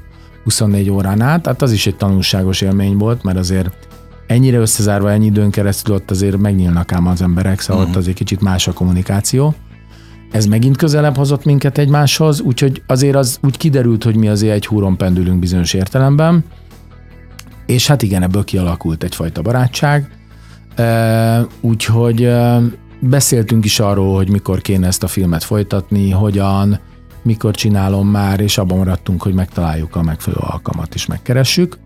24 órán át, hát az is egy tanulságos élmény volt, mert azért ennyire összezárva ennyi időn keresztül ott azért megnyílnak ám az emberek, szóval uh-huh. ott azért kicsit más a kommunikáció. Ez megint közelebb hozott minket egymáshoz, úgyhogy azért az úgy kiderült, hogy mi azért egy húron pendülünk bizonyos értelemben, és hát igen, ebből kialakult egyfajta barátság, úgyhogy beszéltünk is arról, hogy mikor kéne ezt a filmet folytatni, hogyan, mikor csinálom már, és abban maradtunk, hogy megtaláljuk a megfelelő alkalmat, és megkeressük.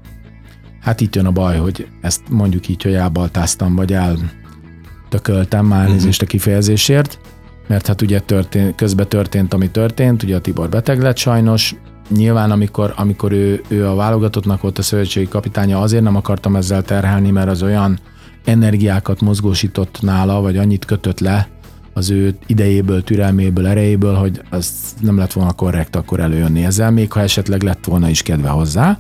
Hát itt jön a baj, hogy ezt mondjuk így, hogy elbaltáztam, vagy eltököltem már uh-huh. a kifejezésért, mert hát ugye történt, közben történt, ami történt, ugye a Tibor beteg lett sajnos, nyilván amikor, amikor ő, ő a válogatottnak volt a szövetségi kapitánya, azért nem akartam ezzel terhelni, mert az olyan energiákat mozgósított nála, vagy annyit kötött le az ő idejéből, türelméből, erejéből, hogy az nem lett volna korrekt akkor előjönni ezzel, még ha esetleg lett volna is kedve hozzá.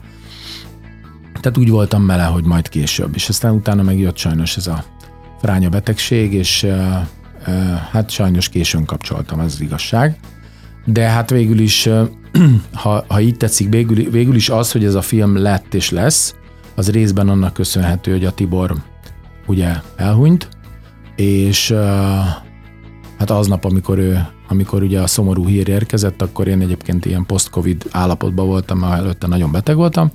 Tehát úgy voltam vele, hogy majd később. És aztán utána megjött sajnos ez a fránya betegség, és hát sajnos későn kapcsoltam, ez az igazság. De hát végül is, ha, ha így tetszik, végül, végül is az, hogy ez a film lett és lesz, az részben annak köszönhető, hogy a Tibor ugye elhunyt, és hát aznap, amikor ő, amikor ugye a szomorú hír érkezett, akkor én egyébként ilyen post-covid állapotban voltam, mert előtte nagyon beteg voltam,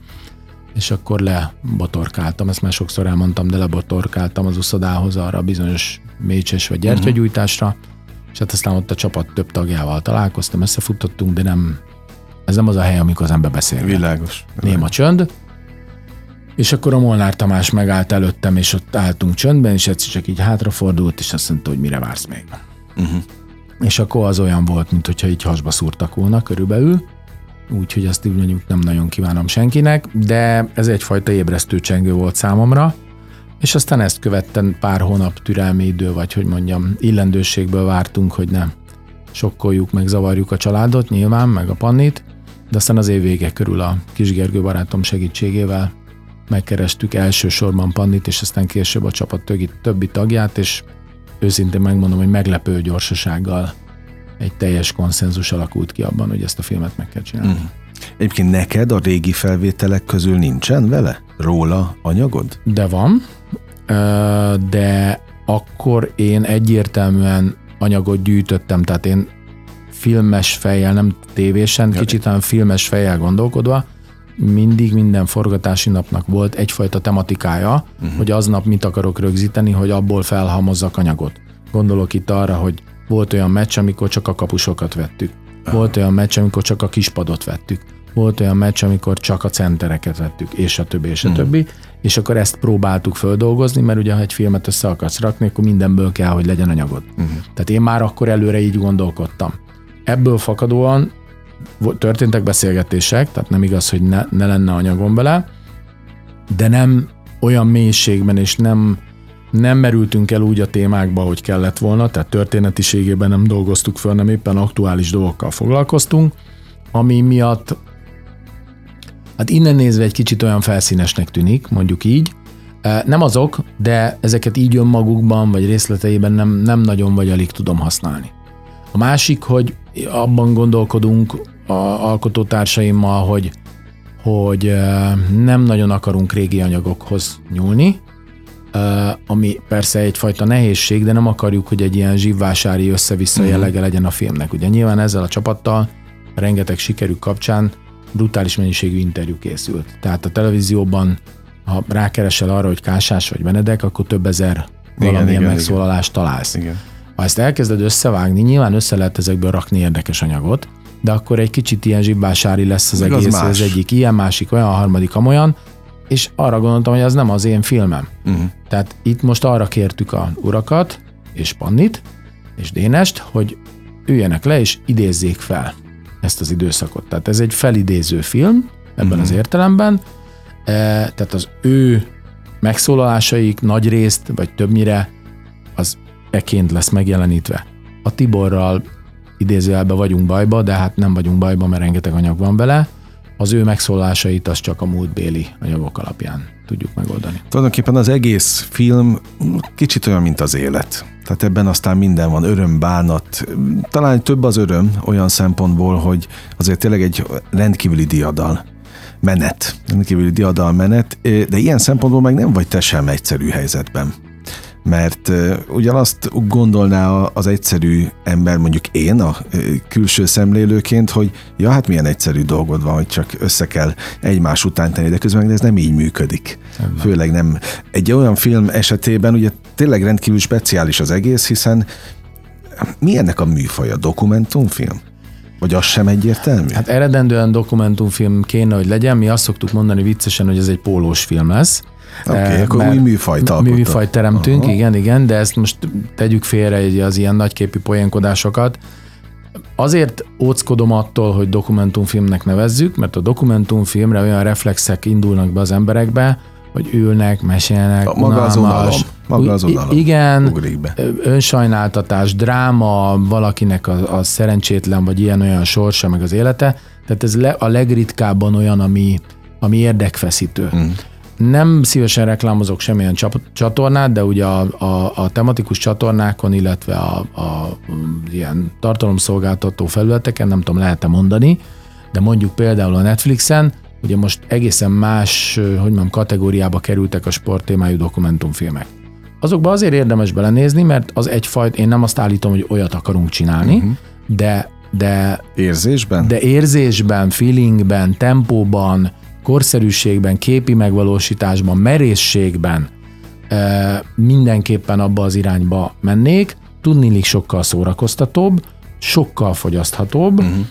és akkor lebotorkáltam, ezt már sokszor elmondtam, de lebotorkáltam az uszodához arra a bizonyos mécses vagy gyertyagyújtásra, uh-huh. és hát aztán ott a csapat több tagjával találkoztam, összefutottunk, de nem, ez nem az a hely, amikor az ember beszél. Világos. Néma csönd, és akkor a Molnár Tamás megállt előttem, és ott álltunk csöndben, és egyszer csak így hátrafordult, és azt mondta, hogy mire vársz még. Uh-huh. És akkor az olyan volt, mint hogyha így hasba szúrtak volna körülbelül, úgyhogy azt így mondjuk nem nagyon kívánom senkinek, de ez egyfajta ébresztő csengő volt számomra, és aztán ezt követten pár hónap türelmi idő, vagy hogy mondjam, illendőségből vártunk, hogy ne sokkoljuk, meg zavarjuk a családot, nyilván, meg a pannit, de aztán az év vége körül a kis Gergő barátom segítségével megkerestük elsősorban Pannit, és aztán később a csapat többi, többi tagját, és őszintén megmondom, hogy meglepő gyorsasággal egy teljes konszenzus alakult ki abban, hogy ezt a filmet meg kell csinálni. Mm. Egyébként neked a régi felvételek közül nincsen vele? Róla anyagod? De van, de akkor én egyértelműen anyagot gyűjtöttem, tehát én filmes fejjel, nem tévésen, kicsit olyan filmes fejjel gondolkodva, mindig minden forgatási napnak volt egyfajta tematikája, uh-huh. hogy aznap mit akarok rögzíteni, hogy abból felhalmozzak anyagot. Gondolok itt arra, hogy volt olyan meccs, amikor csak a kapusokat vettük. Volt olyan meccs, amikor csak a kispadot vettük. Volt olyan meccs, amikor csak a centereket vettük, és a többi, és a uh-huh. többi. És akkor ezt próbáltuk földolgozni, mert ugye, ha egy filmet össze akarsz rakni, akkor mindenből kell, hogy legyen anyagod. Uh-huh. Tehát én már akkor előre így gondolkodtam. Ebből fakadóan történtek beszélgetések, tehát nem igaz, hogy ne, ne lenne anyagom bele, de nem olyan mélységben, és nem, nem merültünk el úgy a témákba, hogy kellett volna, tehát történetiségében nem dolgoztuk föl, nem éppen aktuális dolgokkal foglalkoztunk, ami miatt hát innen nézve egy kicsit olyan felszínesnek tűnik, mondjuk így. Nem azok, de ezeket így önmagukban vagy részleteiben nem, nem nagyon vagy alig tudom használni. A másik, hogy abban gondolkodunk a alkotótársaimmal, hogy, hogy nem nagyon akarunk régi anyagokhoz nyúlni, ami persze egyfajta nehézség, de nem akarjuk, hogy egy ilyen zsivvásári össze-vissza uh-huh. jellege legyen a filmnek. Ugye nyilván ezzel a csapattal rengeteg sikerük kapcsán brutális mennyiségű interjú készült. Tehát a televízióban, ha rákeresel arra, hogy Kásás vagy Benedek, akkor több ezer valamilyen igen, megszólalást igen. találsz. Igen. Ha ezt elkezded összevágni, nyilván össze lehet ezekből rakni érdekes anyagot, de akkor egy kicsit ilyen zsibbásári lesz az egész, az, az egyik ilyen, másik olyan, a harmadik amolyan, és arra gondoltam, hogy ez nem az én filmem. Uh-huh. Tehát itt most arra kértük a urakat, és Pannit, és Dénest, hogy üljenek le, és idézzék fel ezt az időszakot. Tehát ez egy felidéző film, ebben uh-huh. az értelemben, e, tehát az ő megszólalásaik nagy részt, vagy többnyire az eként lesz megjelenítve. A Tiborral idézőjelben vagyunk bajba, de hát nem vagyunk bajba, mert rengeteg anyag van vele. Az ő megszólásait az csak a múltbéli anyagok alapján tudjuk megoldani. Tulajdonképpen az egész film kicsit olyan, mint az élet. Tehát ebben aztán minden van, öröm, bánat. Talán több az öröm olyan szempontból, hogy azért tényleg egy rendkívüli diadal menet, rendkívüli diadal menet, de ilyen szempontból meg nem vagy te sem egyszerű helyzetben mert ugyanazt gondolná az egyszerű ember, mondjuk én a külső szemlélőként, hogy ja, hát milyen egyszerű dolgod van, hogy csak össze kell egymás után tenni, de közben ez nem így működik. Nem. Főleg nem. Egy olyan film esetében ugye tényleg rendkívül speciális az egész, hiszen mi ennek a műfaja? Dokumentumfilm? Vagy az sem egyértelmű? Hát eredendően dokumentumfilm kéne, hogy legyen. Mi azt szoktuk mondani viccesen, hogy ez egy pólós film lesz. Oké, okay, akkor új műfajt alkotott. Műfajt teremtünk, Aha. igen, igen, de ezt most tegyük félre az ilyen nagyképű poénkodásokat. Azért óckodom attól, hogy dokumentumfilmnek nevezzük, mert a dokumentumfilmre olyan reflexek indulnak be az emberekbe, hogy ülnek, mesélnek, a, maga az unalom. Maga az unalom. Igen, be. önsajnáltatás, dráma, valakinek a, a szerencsétlen vagy ilyen-olyan sorsa, meg az élete. Tehát ez le, a legritkábban olyan, ami, ami érdekfeszítő. Hmm. Nem szívesen reklámozok semmilyen csatornát, de ugye a, a, a tematikus csatornákon, illetve a, a, a ilyen tartalomszolgáltató felületeken, nem tudom, lehet-e mondani, de mondjuk például a Netflixen, ugye most egészen más, hogy mondjam, kategóriába kerültek a sporttémájú dokumentumfilmek. Azokba azért érdemes belenézni, mert az egyfajta, én nem azt állítom, hogy olyat akarunk csinálni, uh-huh. de de érzésben? De érzésben, feelingben, tempóban, korszerűségben, képi megvalósításban, merészségben mindenképpen abba az irányba mennék, tudnilik sokkal szórakoztatóbb, sokkal fogyaszthatóbb, uh-huh.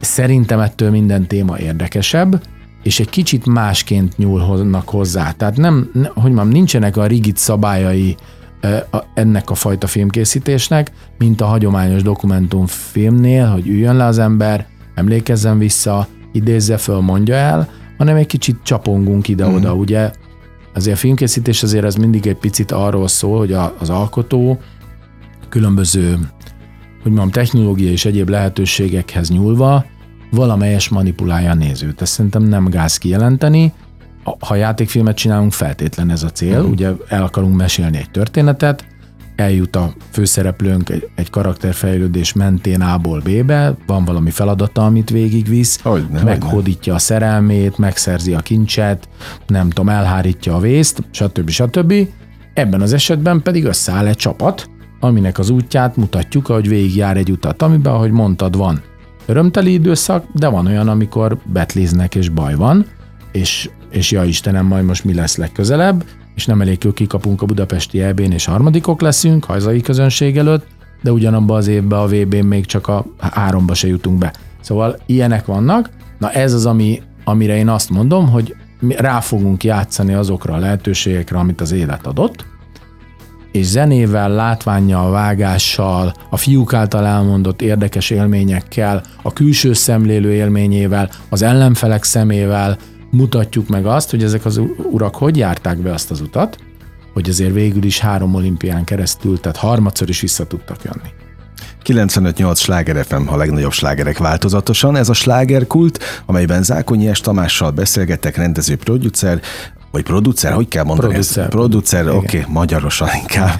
szerintem ettől minden téma érdekesebb, és egy kicsit másként nyúlnak hozzá. Tehát nem, hogy mondjam, nincsenek a rigid szabályai ennek a fajta filmkészítésnek, mint a hagyományos dokumentumfilmnél, hogy üljön le az ember, emlékezzen vissza, idézze föl, mondja el, hanem egy kicsit csapongunk ide-oda, mm. ugye azért a filmkészítés azért ez mindig egy picit arról szól, hogy a, az alkotó különböző, hogy mondjam, technológia és egyéb lehetőségekhez nyúlva valamelyes manipulálja a nézőt. Ezt szerintem nem gáz kijelenteni. Ha játékfilmet csinálunk, feltétlen ez a cél. Mm. Ugye el akarunk mesélni egy történetet, eljut a főszereplőnk egy, egy karakterfejlődés mentén A-ból B-be, van valami feladata, amit végigvisz, hogyne, meghódítja a szerelmét, megszerzi a kincset, nem tudom, elhárítja a vészt, stb. stb. Ebben az esetben pedig összeáll egy csapat, aminek az útját mutatjuk, ahogy végigjár egy utat, amiben, ahogy mondtad, van örömteli időszak, de van olyan, amikor betliznek és baj van, és, és ja Istenem, majd most mi lesz legközelebb, és nem elég kikapunk a budapesti EB-n és harmadikok leszünk hazai közönség előtt, de ugyanabban az évben a VB-n még csak a háromba se jutunk be. Szóval ilyenek vannak. Na ez az, ami, amire én azt mondom, hogy mi rá fogunk játszani azokra a lehetőségekre, amit az élet adott, és zenével, látványjal, vágással, a fiúk által elmondott érdekes élményekkel, a külső szemlélő élményével, az ellenfelek szemével, mutatjuk meg azt, hogy ezek az urak hogy járták be azt az utat, hogy azért végül is három olimpián keresztül, tehát harmadszor is vissza tudtak jönni. 95-8 sláger FM, a legnagyobb slágerek változatosan. Ez a slágerkult, amelyben Zákonyi S. Tamással beszélgettek, rendező producer, vagy producer, hogy kell mondani? Producer. Producer, oké, okay, magyarosan inkább.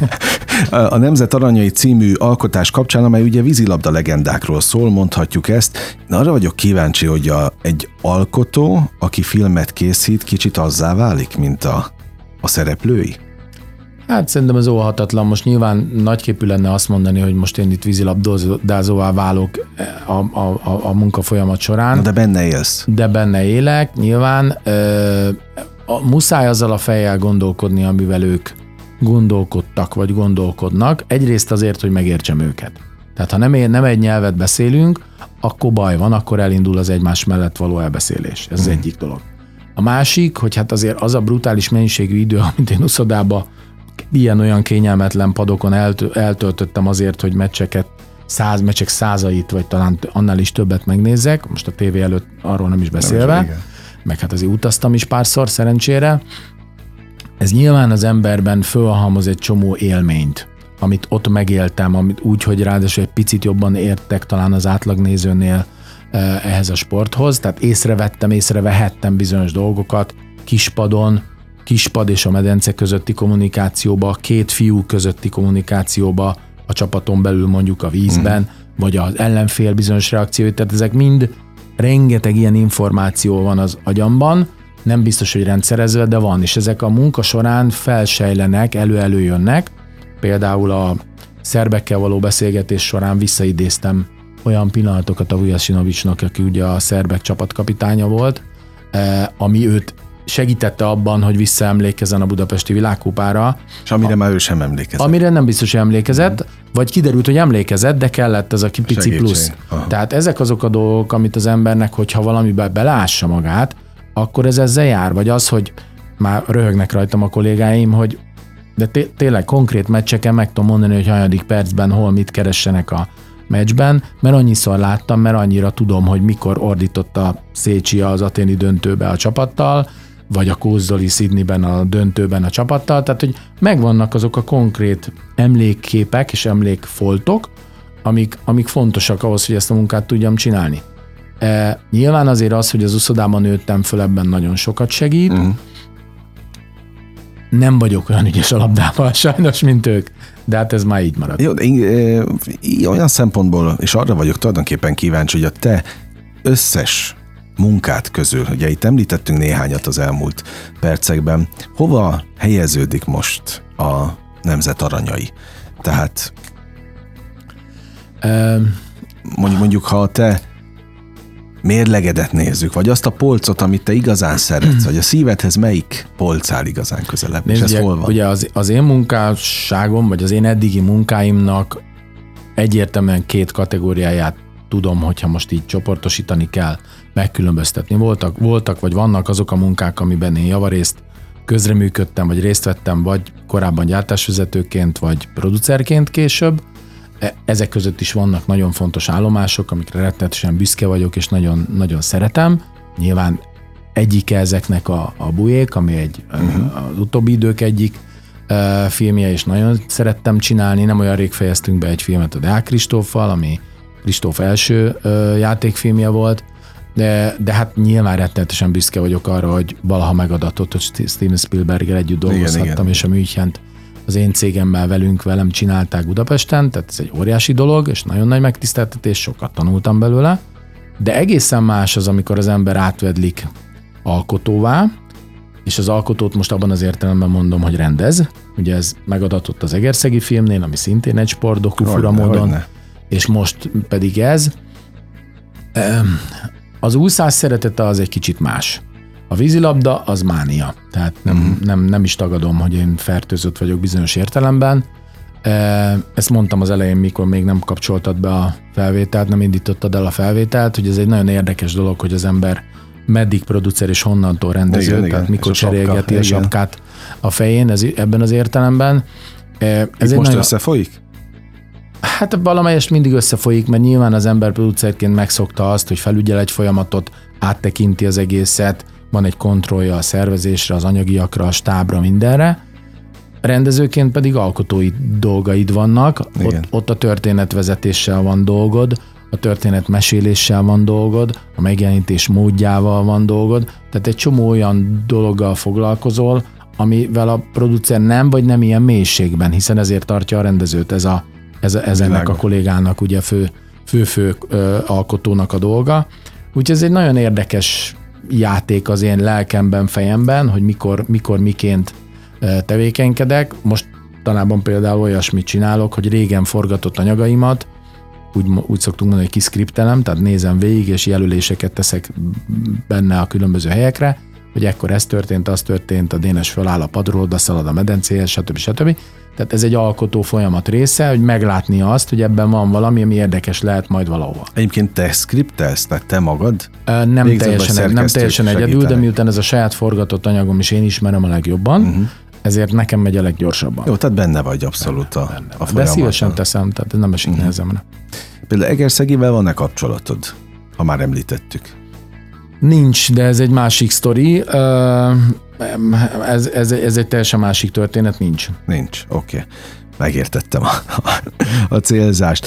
A Nemzet Aranyai című alkotás kapcsán, amely ugye vízilabda legendákról szól, mondhatjuk ezt. Na, arra vagyok kíváncsi, hogy a, egy alkotó, aki filmet készít, kicsit azzá válik, mint a, a szereplői? Hát szerintem ez óhatatlan. Most nyilván nagyképű lenne azt mondani, hogy most én itt vízilabdázóvá válok a, a, a, a munka folyamat során. Na de benne élsz. De benne élek, nyilván. Ö, a, muszáj azzal a fejjel gondolkodni, amivel ők gondolkodtak, vagy gondolkodnak. Egyrészt azért, hogy megértsem őket. Tehát ha nem, nem egy nyelvet beszélünk, akkor baj van, akkor elindul az egymás mellett való elbeszélés. Ez az hmm. egyik dolog. A másik, hogy hát azért az a brutális mennyiségű idő, amit én uszodába ilyen-olyan kényelmetlen padokon eltöltöttem azért, hogy meccseket, száz meccsek százait, vagy talán annál is többet megnézzek, most a tévé előtt arról nem is beszélve. Nem is, meg hát azért utaztam is párszor szerencsére. Ez nyilván az emberben fölhalmoz egy csomó élményt, amit ott megéltem, amit úgy, hogy ráadásul egy picit jobban értek talán az átlagnézőnél eh, ehhez a sporthoz, tehát észrevettem, észrevehettem bizonyos dolgokat kispadon, kispad és a medence közötti kommunikációba, két fiú közötti kommunikációba, a csapaton belül mondjuk a vízben, mm. vagy az ellenfél bizonyos reakcióit, tehát ezek mind rengeteg ilyen információ van az agyamban, nem biztos, hogy rendszerezve, de van, és ezek a munka során felsejlenek, elő-előjönnek. Például a szerbekkel való beszélgetés során visszaidéztem olyan pillanatokat a Vujasinovicsnak, aki ugye a szerbek csapatkapitánya volt, eh, ami őt segítette abban, hogy visszaemlékezzen a budapesti világkupára. És amire a, már ő sem emlékezett. Amire nem biztos, hogy emlékezett. Vagy kiderült, hogy emlékezett, de kellett ez a pici Segítség. plusz. Aha. Tehát ezek azok a dolgok, amit az embernek, hogyha valamiben belássa magát, akkor ez ezzel jár. Vagy az, hogy már röhögnek rajtam a kollégáim, hogy de té- tényleg konkrét meccseken meg tudom mondani, hogy hanyadik percben hol mit keressenek a meccsben, mert annyiszor láttam, mert annyira tudom, hogy mikor ordította Szécsi az aténi döntőbe a csapattal, vagy a Kózdoli Sydneyben a döntőben a csapattal, tehát hogy megvannak azok a konkrét emlékképek és emlékfoltok, amik, amik fontosak ahhoz, hogy ezt a munkát tudjam csinálni. E, nyilván azért az, hogy az uszodában nőttem föl, ebben nagyon sokat segít. Uh-huh. Nem vagyok olyan ügyes a labdával sajnos, mint ők, de hát ez már így marad. Jó, de én, olyan szempontból, és arra vagyok tulajdonképpen kíváncsi, hogy a te összes munkát közül, ugye itt említettünk néhányat az elmúlt percekben, hova helyeződik most a nemzet aranyai? Tehát um, mondjuk, mondjuk, ha a te mérlegedet nézzük, vagy azt a polcot, amit te igazán szeretsz, vagy a szívedhez melyik polc áll igazán közelebb, Nézd, és ez ugye, hol van? Ugye az, az én munkásságom, vagy az én eddigi munkáimnak egyértelműen két kategóriáját tudom, hogyha most így csoportosítani kell, megkülönböztetni. Voltak, voltak vagy vannak azok a munkák, amiben én javarészt közreműködtem, vagy részt vettem, vagy korábban gyártásvezetőként, vagy producerként később. E, ezek között is vannak nagyon fontos állomások, amikre rettenetesen büszke vagyok, és nagyon, nagyon szeretem. Nyilván egyik ezeknek a, a bujék, ami egy uh-huh. az utóbbi idők egyik uh, filmje, és nagyon szerettem csinálni. Nem olyan rég fejeztünk be egy filmet a Deák Kristóffal, ami Kristóf első uh, játékfilmje volt, de, de hát nyilván rettenetesen büszke vagyok arra, hogy valaha megadatott, hogy Steven Spielberggel együtt dolgozhattam, igen, igen. és a Münchent az én cégemmel velünk, velem csinálták Budapesten, tehát ez egy óriási dolog, és nagyon nagy megtiszteltetés, sokat tanultam belőle, de egészen más az, amikor az ember átvedlik alkotóvá, és az alkotót most abban az értelemben mondom, hogy rendez. Ugye ez megadatott az Egerszegi filmnél, ami szintén egy sportdoku fura módon, és most pedig ez. Az úszás szeretete az egy kicsit más. A vízilabda az mánia. Tehát nem, uh-huh. nem, nem is tagadom, hogy én fertőzött vagyok bizonyos értelemben. Ezt mondtam az elején, mikor még nem kapcsoltad be a felvételt, nem indítottad el a felvételt, hogy ez egy nagyon érdekes dolog, hogy az ember meddig producer és honnantól rendező, igen, tehát igen. mikor a cserélgeti sapka, a sapkát a fején, ez, ebben az értelemben. Ez Itt egy most nagyon... összefolyik? Hát valamelyest mindig összefolyik, mert nyilván az ember producerként megszokta azt, hogy felügyel egy folyamatot, áttekinti az egészet, van egy kontrollja a szervezésre, az anyagiakra, a stábra, mindenre. Rendezőként pedig alkotói dolgaid vannak, ott, ott a történetvezetéssel van dolgod, a történet meséléssel van dolgod, a megjelenítés módjával van dolgod, tehát egy csomó olyan dologgal foglalkozol, amivel a producer nem, vagy nem ilyen mélységben, hiszen ezért tartja a rendezőt ez, a, ez, ez ennek a kollégának ugye fő, fő-fő alkotónak a dolga. Úgyhogy ez egy nagyon érdekes játék az én lelkemben, fejemben, hogy mikor, mikor miként tevékenykedek. Most tanában például olyasmit csinálok, hogy régen forgatott anyagaimat, úgy, úgy szoktunk mondani, hogy kiszkriptelem, tehát nézem végig, és jelöléseket teszek benne a különböző helyekre, hogy ekkor ez történt, az történt, a Dénes föláll a padról, oda szalad a medencéhez, stb. stb. Tehát ez egy alkotó folyamat része, hogy meglátni azt, hogy ebben van valami, ami érdekes lehet majd valahova. Egyébként te skriptelsz, tehát te magad? Nem teljesen, nem teljesen egyedül, de miután ez a saját forgatott anyagom, és én ismerem a legjobban, uh-huh. ezért nekem megy a leggyorsabban. Jó, tehát benne vagy abszolút benne, a, benne. a De szívesen teszem, tehát nem esik uh-huh. nehezemre. Például Egerszegivel van-e kapcsolatod, ha már említettük? Nincs, de ez egy másik sztori. Ez, ez, ez egy teljesen másik történet, nincs. Nincs, oké. Okay. Megértettem a, a célzást.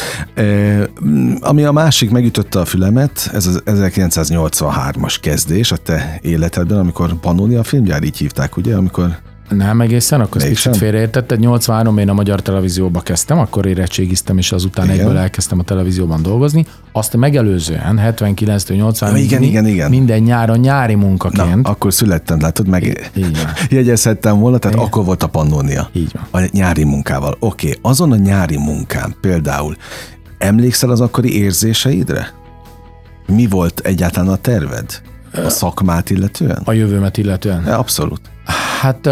Ami a másik megütötte a fülemet, ez az 1983-as kezdés a te életedben, amikor Pannonia filmgyár így hívták, ugye? Amikor Nem egészen, akkor ezt kicsit félreértetted. 83 én a magyar televízióba kezdtem, akkor érettségiztem, és azután Igen. egyből elkezdtem a televízióban dolgozni. Azt megelőzően 79-től 80 Ja, igen, igen, igen. minden nyáron nyári Na, munkaként. akkor születtem, látod, meg Így van. jegyezhettem volna, tehát Igen. akkor volt a pannónia. Így van. A nyári munkával. Oké, okay. azon a nyári munkán például emlékszel az akkori érzéseidre? Mi volt egyáltalán a terved? A szakmát illetően? A jövőmet illetően. Abszolút. Hát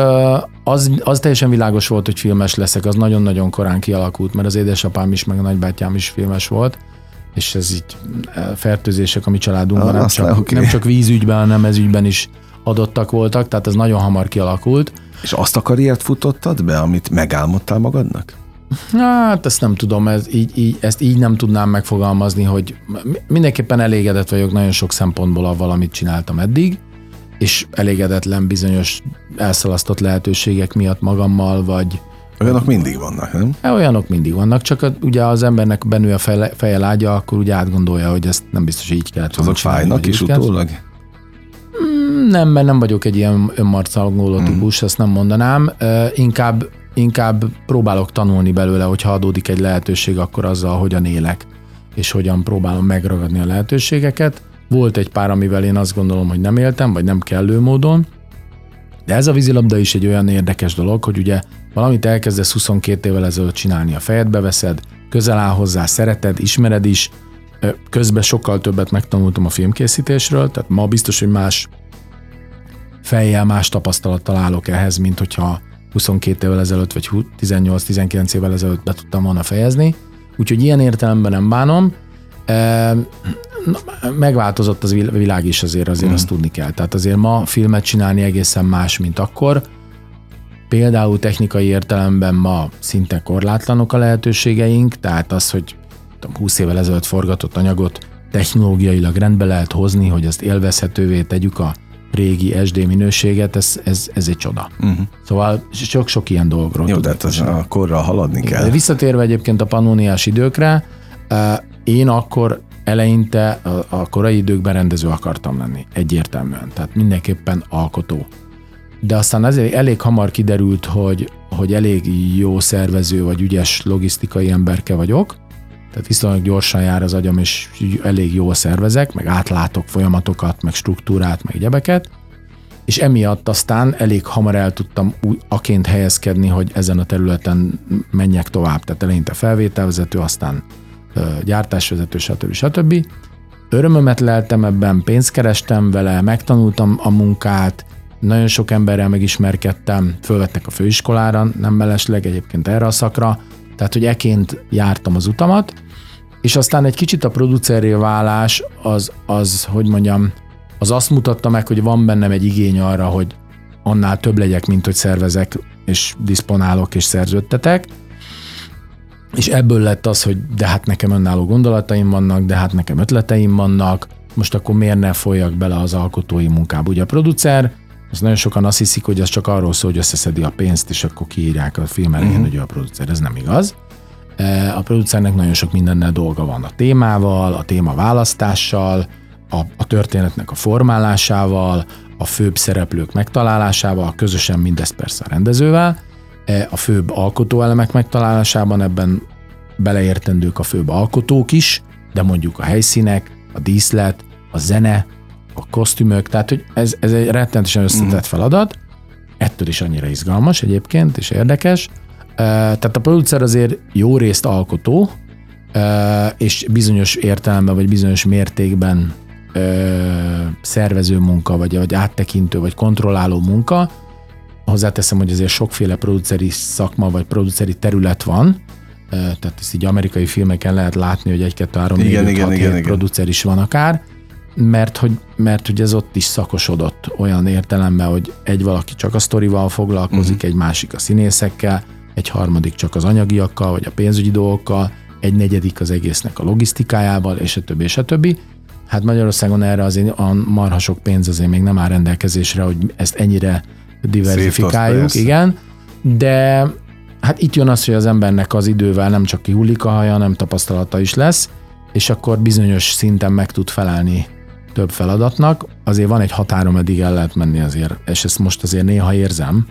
az, az teljesen világos volt, hogy filmes leszek, az nagyon-nagyon korán kialakult, mert az édesapám is, meg a nagybátyám is filmes volt, és ez így fertőzések a mi családunkban, Ah, nem csak, oké. nem csak vízügyben, hanem ez ügyben is adottak voltak, tehát ez nagyon hamar kialakult. És azt a karriert futottad be, amit megálmodtál magadnak? Hát ezt nem tudom, ez így, így, ezt így nem tudnám megfogalmazni, hogy mi- mindenképpen elégedett vagyok nagyon sok szempontból avval, amit csináltam eddig, és elégedetlen bizonyos elszalasztott lehetőségek miatt magammal, vagy Olyanok mindig vannak, nem? E, Olyanok mindig vannak, csak a- ugye az embernek benő a feje, feje lágya, akkor ugye átgondolja, hogy ezt nem biztos, hogy így kellett volna Azok fájnak is utólag? Nem, mert nem vagyok egy ilyen önmarcalgóló típus, ezt nem mondanám. Ö, Inkább, inkább próbálok tanulni belőle, hogyha adódik egy lehetőség, akkor azzal hogyan élek, és hogyan próbálom megragadni a lehetőségeket. Volt egy pár, amivel én azt gondolom, hogy nem éltem, vagy nem kellő módon, de ez a vízilabda is egy olyan érdekes dolog, hogy ugye valamit elkezdesz 22 évvel ezelőtt csinálni, a fejedbe veszed, közel áll hozzá, szereted, ismered is, közben sokkal többet megtanultam a filmkészítésről, tehát ma biztos, hogy más fejjel, más tapasztalattal állok ehhez, mint hogyha 22 évvel ezelőtt, vagy 18-19 évvel ezelőtt be tudtam volna fejezni. Úgyhogy ilyen értelemben nem bánom. Megváltozott az vil- világ is azért, azért mm. azt tudni kell. Tehát azért ma filmet csinálni egészen más, mint akkor. Például technikai értelemben ma szinte korlátlanok a lehetőségeink, tehát az, hogy tudom, 20 évvel ezelőtt forgatott anyagot technológiailag rendbe lehet hozni, hogy azt élvezhetővé tegyük a régi SD minőséget, ez, ez, ez egy csoda. Uh-huh. Szóval sok-sok ilyen dologról Jó, de hát az a korral haladni De kell. visszatérve egyébként a pannóniás időkre, én akkor eleinte a, a korai időkben rendező akartam lenni, egyértelműen. Tehát mindenképpen alkotó. De aztán azért elég hamar kiderült, hogy, hogy elég jó szervező vagy ügyes logisztikai emberke vagyok, tehát viszonylag gyorsan jár az agyam, és elég jól szervezek, meg átlátok folyamatokat, meg struktúrát, meg gyebeket, és emiatt aztán elég hamar el tudtam úgy aként helyezkedni, hogy ezen a területen menjek tovább. Tehát eleinte felvételvezető, aztán gyártásvezető, stb. stb. Örömömet leltem ebben, pénzt kerestem vele, megtanultam a munkát, nagyon sok emberrel megismerkedtem, fölvettek a főiskolára, nem mellesleg egyébként erre a szakra, tehát hogy eként jártam az utamat, és aztán egy kicsit a producerré válás az, az, hogy mondjam, az azt mutatta meg, hogy van bennem egy igény arra, hogy annál több legyek, mint hogy szervezek, és diszponálok, és szerződtetek. És ebből lett az, hogy de hát nekem önálló gondolataim vannak, de hát nekem ötleteim vannak, most akkor miért ne folyjak bele az alkotói munkába. Ugye a producer, az nagyon sokan azt hiszik, hogy az csak arról szól, hogy összeszedi a pénzt, és akkor kiírják a film elején, uh-huh. hogy ő a producer. Ez nem igaz. E, A producernek nagyon sok mindennel dolga van. A témával, a téma választással, a, a történetnek a formálásával, a főbb szereplők megtalálásával, közösen mindezt persze a rendezővel, E, a főbb alkotóelemek megtalálásában ebben beleértendők a főbb alkotók is, de mondjuk a helyszínek, a díszlet, a zene, a kosztümök, tehát hogy ez, ez egy rettenetesen összetett feladat, ettől is annyira izgalmas egyébként, és érdekes. Tehát a producer azért jó részt alkotó, és bizonyos értelemben, vagy bizonyos mértékben szervező munka, vagy, vagy áttekintő, vagy kontrolláló munka. Hozzáteszem, hogy azért sokféle produceri szakma, vagy produceri terület van, tehát ezt így amerikai filmeken lehet látni, hogy egy-kettő-három Igen, négy, öt, igen, hat, igen, is van akár, mert hogy, mert hogy ez ott is szakosodott olyan értelemben, hogy egy valaki csak a sztorival foglalkozik, uh-huh. egy másik a színészekkel, egy harmadik csak az anyagiakkal, vagy a pénzügyi dolgokkal, egy negyedik az egésznek a logisztikájával, és a többi, és a többi. Hát Magyarországon erre azért a marha sok pénz azért még nem áll rendelkezésre, hogy ezt ennyire diversifikáljuk, igen. De hát itt jön az, hogy az embernek az idővel nem csak kihullik a haja, hanem tapasztalata is lesz, és akkor bizonyos szinten meg tud felelni több feladatnak. Azért van egy határom, eddig el lehet menni azért, és ezt most azért néha érzem,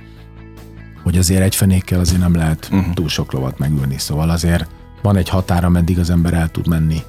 hogy azért egy fenékkel azért nem lehet uh-huh. túl sok lovat megülni. Szóval azért van egy határa, meddig az ember el tud menni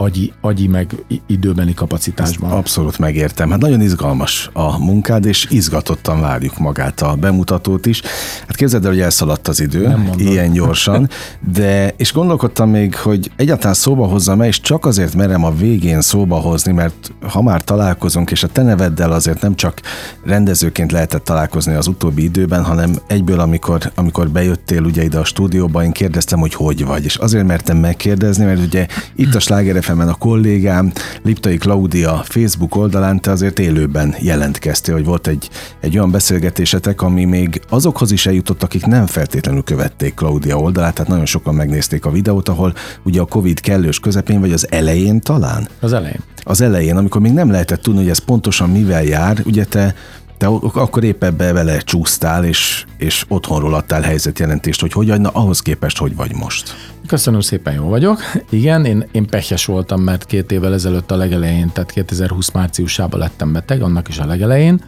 agyi, agyi meg időbeni kapacitásban. Ezt abszolút megértem. Hát nagyon izgalmas a munkád, és izgatottan várjuk magát a bemutatót is. Hát képzeld el, hogy elszaladt az idő, ilyen gyorsan, de és gondolkodtam még, hogy egyáltalán szóba hozzam és csak azért merem a végén szóba hozni, mert ha már találkozunk, és a te neveddel azért nem csak rendezőként lehetett találkozni az utóbbi időben, hanem egyből, amikor, amikor bejöttél ugye ide a stúdióba, én kérdeztem, hogy hogy vagy, és azért mertem megkérdezni, mert ugye itt a Sláger fm a kollégám, Liptai Klaudia Facebook oldalán te azért élőben jelentkeztél, hogy volt egy, egy olyan beszélgetésetek, ami még azokhoz is eljutott, akik nem feltétlenül követték Klaudia oldalát, tehát nagyon sokan megnézték a videót, ahol ugye a Covid kellős közepén, vagy az elején talán? Az elején. Az elején, amikor még nem lehetett tudni, hogy ez pontosan mivel jár, ugye te te akkor épp ebbe vele csúsztál, és, és otthonról adtál helyzetjelentést, hogy hogy na ahhoz képest hogy vagy most? Köszönöm szépen, jó vagyok. Igen, én, én pehjes voltam, mert két évvel ezelőtt a legelején, tehát 2020 márciusában lettem beteg, annak is a legelején,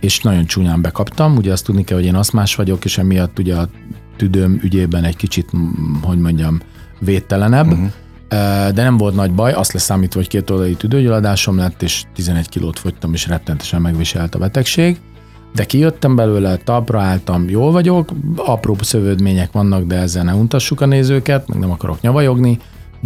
és nagyon csúnyán bekaptam. Ugye azt tudni kell, hogy én aszmás vagyok, és emiatt ugye a tüdőm ügyében egy kicsit, hogy mondjam, védtelenebb. Uh-huh de nem volt nagy baj, azt leszámítva, hogy két oldali tüdőgyulladásom lett, és 11 kilót fogytam, és rettentesen megviselt a betegség. De kijöttem belőle, talpra álltam, jól vagyok, apró szövődmények vannak, de ezzel ne untassuk a nézőket, meg nem akarok nyavajogni,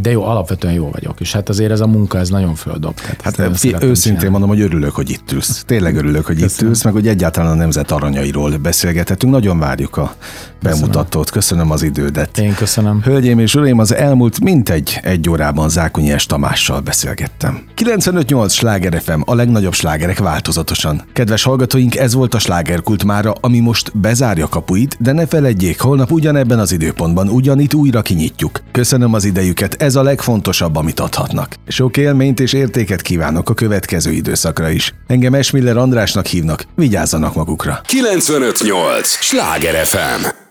de jó, alapvetően jó vagyok, és hát azért ez a munka, ez nagyon földob. Hát, hát őszintén csinálni. mondom, hogy örülök, hogy itt ülsz. Tényleg örülök, hogy Köszönöm. itt ülsz, meg hogy egyáltalán a nemzet aranyairól beszélgethetünk. Nagyon várjuk a bemutatót. Köszönöm az idődet. Én köszönöm. Hölgyeim és uraim, az elmúlt mintegy egy órában Zákonyi S. Tamással beszélgettem. 95.8 Sláger FM, a legnagyobb slágerek változatosan. Kedves hallgatóink, ez volt a slágerkult mára, ami most bezárja kapuit, de ne feledjék, holnap ugyanebben az időpontban ugyanitt újra kinyitjuk. Köszönöm az idejüket, ez a legfontosabb, amit adhatnak. Sok élményt és értéket kívánok a következő időszakra is. Engem Esmiller Andrásnak hívnak, vigyázzanak magukra. 958! Sláger FM!